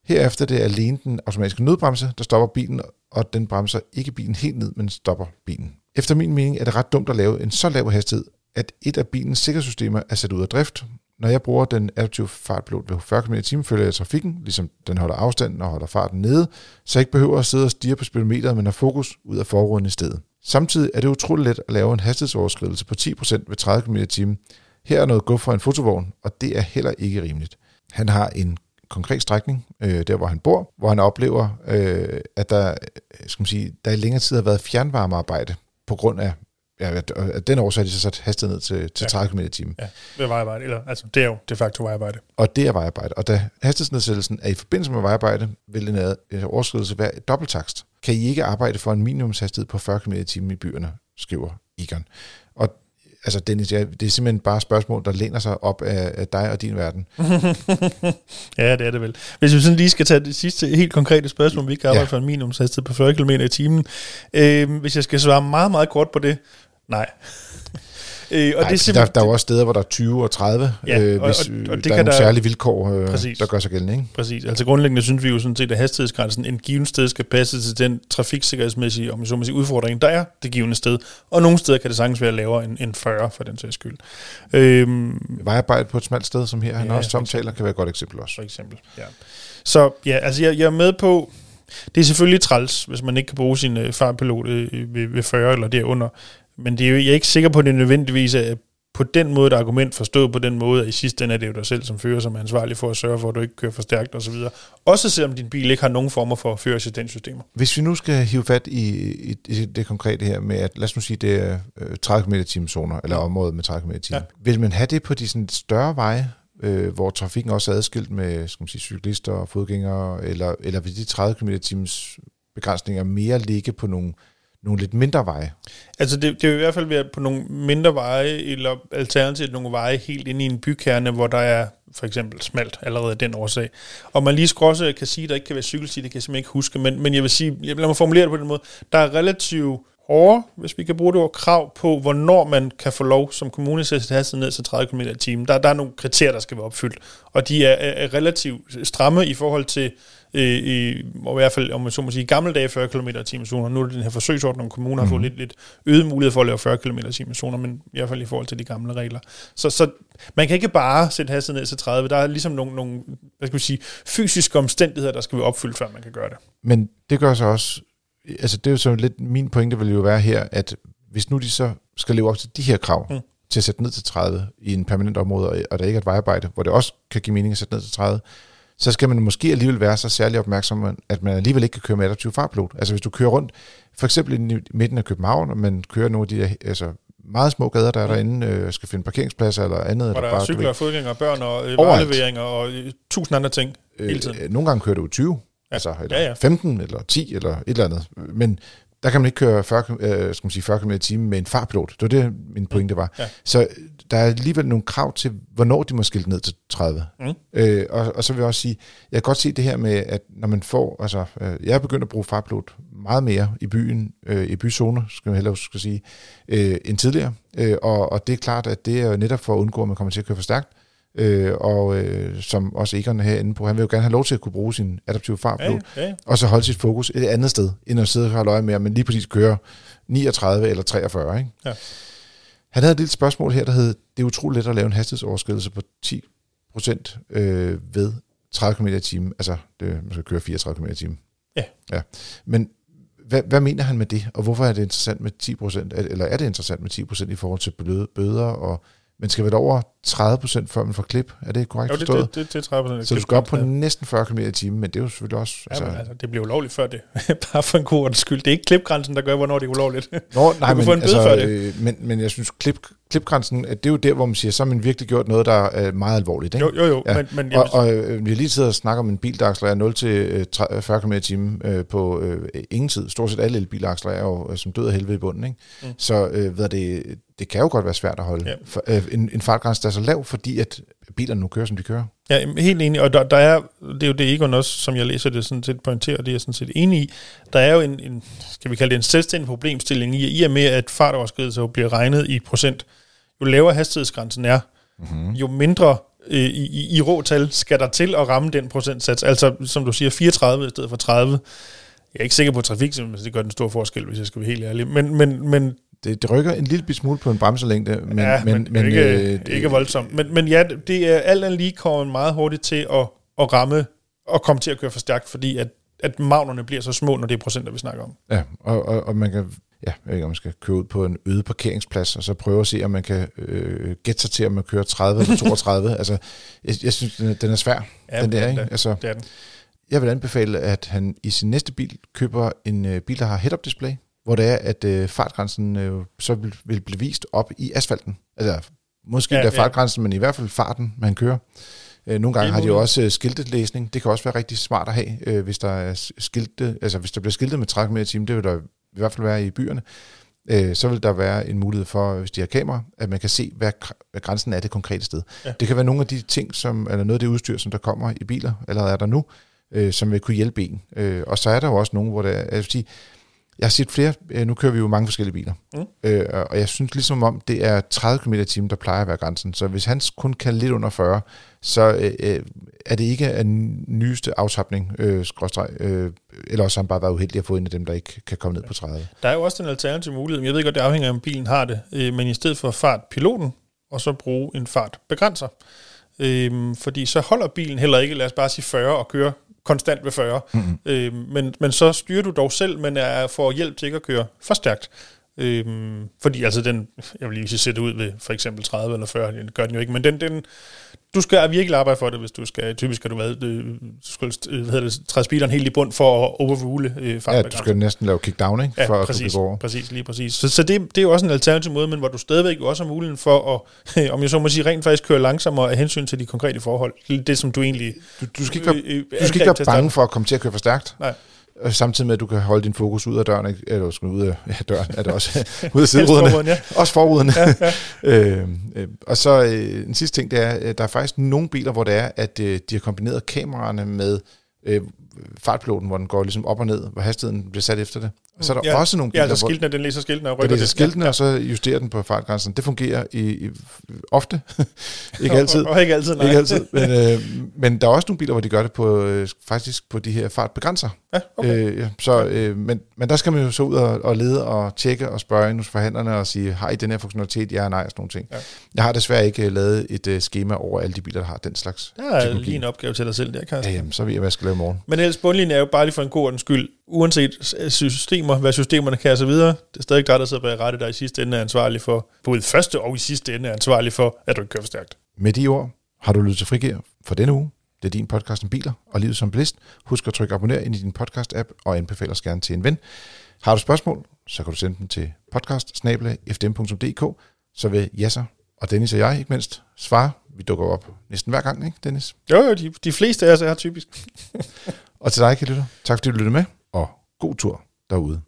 Speaker 1: Herefter er det alene den automatiske nødbremse, der stopper bilen, og den bremser ikke bilen helt ned, men stopper bilen. Efter min mening er det ret dumt at lave en så lav hastighed, at et af bilens sikkerhedssystemer er sat ud af drift. Når jeg bruger den adaptive fartpilot ved 40 km i timen, følger jeg trafikken, ligesom den holder afstanden og holder farten nede, så jeg ikke behøver at sidde og stige på speedometeret, men har fokus ud af forruden i stedet. Samtidig er det utroligt let at lave en hastighedsoverskridelse på 10% ved 30 km i timen. Her er noget guf fra en fotovogn, og det er heller ikke rimeligt. Han har en konkret strækning, øh, der hvor han bor, hvor han oplever, øh, at der, øh, skal man sige, der i længere tid har været fjernvarmearbejde på grund af, ja, af den årsag, har de så sat hastigheden ned til, til
Speaker 2: Ja.
Speaker 1: 30 km i timen.
Speaker 2: Ja, det er vejarbejde. Eller, altså, det er jo de facto vejarbejde.
Speaker 1: Og det er vejarbejde. Og da hastighedsnedsættelsen er i forbindelse med vejarbejde, vil en ad- en overskridelse være et dobbelttakst. Kan I ikke arbejde for en minimumshastighed på 40 km i timen i byerne, skriver Egon. Og altså Dennis, ja, det er simpelthen bare et spørgsmål, der læner sig op af, af dig og din verden.
Speaker 2: ja, det er det vel. Hvis vi sådan lige skal tage det sidste helt konkrete spørgsmål, vi kan arbejde ja. for en minimumshastighed på 40 km i timen. Øh, hvis jeg skal svare meget, meget kort på det, nej.
Speaker 1: Øh, og Nej, det er der, der er jo også steder, hvor der er 20 og 30, ja, øh, hvis og, og, og det der kan er nogle der, særlige vilkår, øh, der gør sig gældende. Ikke?
Speaker 2: Præcis. Altså grundlæggende synes vi jo sådan set, at hastighedsgrænsen en given sted skal passe til den trafiksikkerhedsmæssige om så må sige, udfordring, der er det givende sted. Og nogle steder kan det sagtens være lavere end, end 40 for den sags skyld.
Speaker 1: Øhm, Vejarbejde på et smalt sted, som her, ja, han også omtaler, kan være et godt eksempel også.
Speaker 2: For eksempel, ja. Så ja, altså jeg, jeg er med på, det er selvfølgelig træls, hvis man ikke kan bruge sin øh, fartpilot øh, ved, ved 40 eller derunder. Men det er jo, jeg er ikke sikker på, at det nødvendigvis er på den måde et argument forstået på den måde, at i sidste ende er det jo dig selv som fører, som er ansvarlig for at sørge for, at du ikke kører for stærkt osv. Også selvom din bil ikke har nogen former for førerassistenssystemer.
Speaker 1: Hvis vi nu skal hive fat i, i, i det konkrete her med, at lad os nu sige, det er 30 km t zoner, eller området med 30 km t ja. Vil man have det på de sådan større veje, øh, hvor trafikken også er adskilt med skal man sige, cyklister og fodgængere, eller, eller vil de 30 km t begrænsninger mere ligge på nogle nogle lidt mindre veje.
Speaker 2: Altså det, det vil i hvert fald være på nogle mindre veje, eller alternativt nogle veje helt ind i en bykerne, hvor der er for eksempel smalt allerede af den årsag. Og man lige skråse kan sige, at der ikke kan være cykelsti, det kan jeg simpelthen ikke huske, men, men jeg vil sige, lad mig formulere det på den måde, der er relativt hårde, hvis vi kan bruge det ord, krav på, hvornår man kan få lov som kommune til at sætte hastigheden ned til 30 km i timen. Der, der er nogle kriterier, der skal være opfyldt, og de er, er, er relativt stramme i forhold til i, i, og i hvert fald, om man så må sige, gamle dage 40 km i timen zoner. Nu er det den her forsøgsordning, kommunen har fået mhm. lidt, lidt øget mulighed for at lave 40 km i timen zoner, men i hvert fald i forhold til de gamle regler. Så, så man kan ikke bare sætte hastigheden ned til 30. Der er ligesom nogle, nogle hvad skal vi sige, fysiske omstændigheder, der skal være opfyldt, før man kan gøre det.
Speaker 1: Men det gør så også, altså det er jo så lidt, min pointe vil jo være her, at hvis nu de så skal leve op til de her krav, mm. til at sætte ned til 30 i en permanent område, og der ikke er et vejarbejde, hvor det også kan give mening at sætte ned til 30, så skal man måske alligevel være så særlig opmærksom, at man alligevel ikke kan køre med adaptiv fartpilot. Altså hvis du kører rundt, for eksempel i midten af København, og man kører nogle af de der, altså meget små gader, der er derinde, øh, skal finde parkeringspladser eller andet.
Speaker 2: Hvor der, der er cykler, fodgængere, børn og øh, og øh, tusind andre ting
Speaker 1: øh, hele tiden. Øh, nogle gange kører du 20, ja. Altså eller ja, ja. 15 eller 10 eller et eller andet. Men der kan man ikke køre 40, øh, skal man sige 40 km i timen med en fartpilot. Det var det, min pointe var. Ja. Så der er alligevel nogle krav til, hvornår de må skilte ned til 30. Mm. Øh, og, og så vil jeg også sige, jeg kan godt se det her med, at når man får, altså, øh, jeg er begyndt at bruge fartpilot meget mere i byen, øh, i byzoner, skal man hellere skal sige, øh, end tidligere. Øh, og, og det er klart, at det er netop for at undgå, at man kommer til at køre for stærkt. Øh, og øh, som også Egon herinde på, han vil jo gerne have lov til at kunne bruge sin adaptive fartpilot, ja, ja. og så holde sit fokus et andet sted, end at sidde og holde øje med, men lige præcis køre 39 eller 43. Ikke? Ja. Han havde et lille spørgsmål her, der hed, det er utroligt let at lave en hastighedsoverskridelse på 10 procent øh, ved 30 km i timen. Altså, det, man skal køre 34 km i timen.
Speaker 2: Ja.
Speaker 1: ja. Men hvad, hvad mener han med det, og hvorfor er det interessant med 10 procent, eller er det interessant med 10 procent i forhold til bøder og men skal være over 30 procent, før man får klip. Er det korrekt jo, det,
Speaker 2: forstået? Det, det, det er 30 procent.
Speaker 1: Så du skal op på næsten 40 km i timen, men det er jo selvfølgelig også...
Speaker 2: Ja, altså, men, altså, det bliver ulovligt før det. Bare for en god skyld. Det er ikke klipgrænsen, der gør, hvornår det er ulovligt.
Speaker 1: Nå, nej, men, altså, før det. Øh, men, men jeg synes, klip, klipgrænsen, det er jo der, hvor man siger, så har man virkelig gjort noget, der er meget alvorligt. Ikke?
Speaker 2: Jo, jo, jo. Ja. Men, men,
Speaker 1: og, og øh, vi har lige siddet og snakket om en bil, der accelererer 0 til 40 km i timen øh, på øh, ingen tid. Stort set alle elbiler accelererer jo øh, som død af helvede i bunden. Ikke? Mm. Så øh, ved det, det kan jo godt være svært at holde ja. for, øh, en, en fartgrænse, der er så lav, fordi at bilerne nu kører, som de kører.
Speaker 2: Ja, helt enig, og der, der er, det er jo det Egon også, som jeg læser det sådan set pointerer, det er jeg sådan set enig i, der er jo en, en skal vi kalde det en selvstændig problemstilling i, i og med, at fartoverskridelser bliver regnet i procent, jo lavere hastighedsgrænsen er, mm-hmm. jo mindre øh, i, i, i råtal skal der til at ramme den procentsats. Altså, som du siger, 34 i stedet for 30. Jeg er ikke sikker på, trafik det gør den store forskel, hvis jeg skal være helt ærlig. Men, men, men
Speaker 1: det, det rykker en lille smule på en bremselængde, men,
Speaker 2: ja, men, men, men ikke, øh, ikke voldsomt. Men, men ja, det er alt andet lige kommet meget hurtigt til at, at ramme og komme til at køre for stærkt, fordi at, at magnerne bliver så små, når det er procenter, vi snakker om.
Speaker 1: Ja, og, og, og man kan ja, jeg ved ikke, om man skal køre ud på en øde parkeringsplads, og så prøve at se, om man kan øh, gætte sig til, om man kører 30 eller 32. altså, jeg, jeg synes, den er, den er svær, ja, den der, ikke? Altså, det er den. Jeg vil anbefale, at han i sin næste bil køber en øh, bil, der har head-up display, hvor det er, at øh, fartgrænsen øh, så vil, vil blive vist op i asfalten. Altså, måske ja, der fartgrænsen, ja. men i hvert fald farten, man kører. Øh, nogle gange har de jo også øh, skiltetlæsning. Det kan også være rigtig smart at have, øh, hvis der er skilte, altså hvis der bliver skiltet med 30 km i timen, det vil der i hvert fald være i byerne. øh, så vil der være en mulighed for, hvis de har kamera, at man kan se, hvad, hvad grænsen er det konkrete sted.
Speaker 2: Ja.
Speaker 1: Det kan være nogle af de ting, som, eller noget af det udstyr, som der kommer i biler, allerede er der nu, øh, som vil kunne hjælpe en. Øh, og så er der jo også nogle, hvor der, jeg vil sige, jeg har set flere, øh, nu kører vi jo mange forskellige biler,
Speaker 2: Mm.
Speaker 1: øh, og jeg synes ligesom om, det er 30 km timen, der plejer at være grænsen. Så hvis han kun kan lidt under 40, så øh, øh, er det ikke en nyeste afsapning, øh, skråstreg, øh, eller også har han bare været uheldig at få en af dem, der ikke kan komme ned på 30.
Speaker 2: Der er jo også den alternative mulighed, men jeg ved godt, det afhænger af, om bilen har det, øh, men i stedet for fart piloten, og så bruge en fart begrænser. Øhm, fordi så holder bilen heller ikke, lad os bare sige 40, og kører konstant ved 40.
Speaker 1: Mm-hmm.
Speaker 2: Øhm, men, men så styrer du dog selv, men er får hjælp til ikke at køre for stærkt. Øhm, fordi altså den, jeg vil lige sige, sætte ud ved for eksempel 30 eller 40, det gør den jo ikke, men den, den, du skal virkelig arbejde for det, hvis du skal, typisk skal du hvad, øh, du skal, øh, hvad hedder det, træde speederen helt i bund for at overrule øh,
Speaker 1: Ja, du skal næsten lave kickdown, ikke?
Speaker 2: Ja,
Speaker 1: for at
Speaker 2: præcis,
Speaker 1: kunne gå over.
Speaker 2: præcis, lige præcis. Så, så det, det er jo også en alternativ måde, men hvor du stadigvæk også har muligheden for at, om jeg så må sige, rent faktisk køre langsommere af hensyn til de konkrete forhold. Det, som du egentlig...
Speaker 1: Du, du skal ikke være,
Speaker 2: øh, øh,
Speaker 1: du skal ikke være
Speaker 2: at
Speaker 1: bange for at komme til at køre for stærkt.
Speaker 2: Nej.
Speaker 1: Øh, Samtidig med, at du kan holde din fokus ud af døren, ikke? eller skal ud af ja, døren, er det også ud af sideruderne.
Speaker 2: Ja.
Speaker 1: Også forruderne. Ja, ja. øh, øh, og så øh, en sidste ting, det er, at der er faktisk nogle biler, hvor det er, at øh, de har kombineret kameraerne med øh, fartpiloten, hvor den går ligesom op og ned, hvor hastigheden bliver sat efter det. Og så er der
Speaker 2: Ja.
Speaker 1: også nogle
Speaker 2: Ja,
Speaker 1: biler,
Speaker 2: altså
Speaker 1: hvor
Speaker 2: skiltene, den læser skiltene og
Speaker 1: den
Speaker 2: rykker
Speaker 1: læser
Speaker 2: det.
Speaker 1: skiltene, og så justerer den på fartgrænsen. Det fungerer i, i, ofte. ikke altid.
Speaker 2: Og, og ikke altid, nej.
Speaker 1: Ikke altid, men, øh, men der er også nogle biler, hvor de gør det på, øh, faktisk på de her fartbegrænser.
Speaker 2: Ja, okay.
Speaker 1: Øh, ja, så, øh, men, men der skal man jo så ud og, og lede og tjekke og spørge ind hos forhandlerne og sige, har I den her funktionalitet? Ja, nej, og sådan nogle ting.
Speaker 2: Ja.
Speaker 1: Ja. Jeg har desværre ikke øh, lavet et øh, schema over alle de biler, der har den slags
Speaker 2: Der er
Speaker 1: teknologi.
Speaker 2: lige en opgave til dig selv der, Carsten.
Speaker 1: Ja, jamen, så ved jeg, hvad jeg skal lave i morgen.
Speaker 2: Men ellers bundlinjen er jo bare lige for en god ordens skyld, uanset systemer, hvad systemerne kan og så videre, det er stadig dig, der sidder bag rettet, der i sidste ende er ansvarlig for, både første og i sidste ende er ansvarlig for, at du ikke kører for stærkt.
Speaker 1: Med de ord har du lyttet til Frigir for denne uge. Det er din podcast om biler og livet som bilist. Husk at trykke abonner ind i din podcast-app og anbefale os gerne til en ven. Har du spørgsmål, så kan du sende dem til podcast så vil Jasser og Dennis og jeg ikke mindst svare. Vi dukker op næsten hver gang, ikke Dennis?
Speaker 2: Jo, jo, de, de fleste af os er typisk.
Speaker 1: Og til dig, kan lytte. Tak fordi du lyttede med, og god tur derude.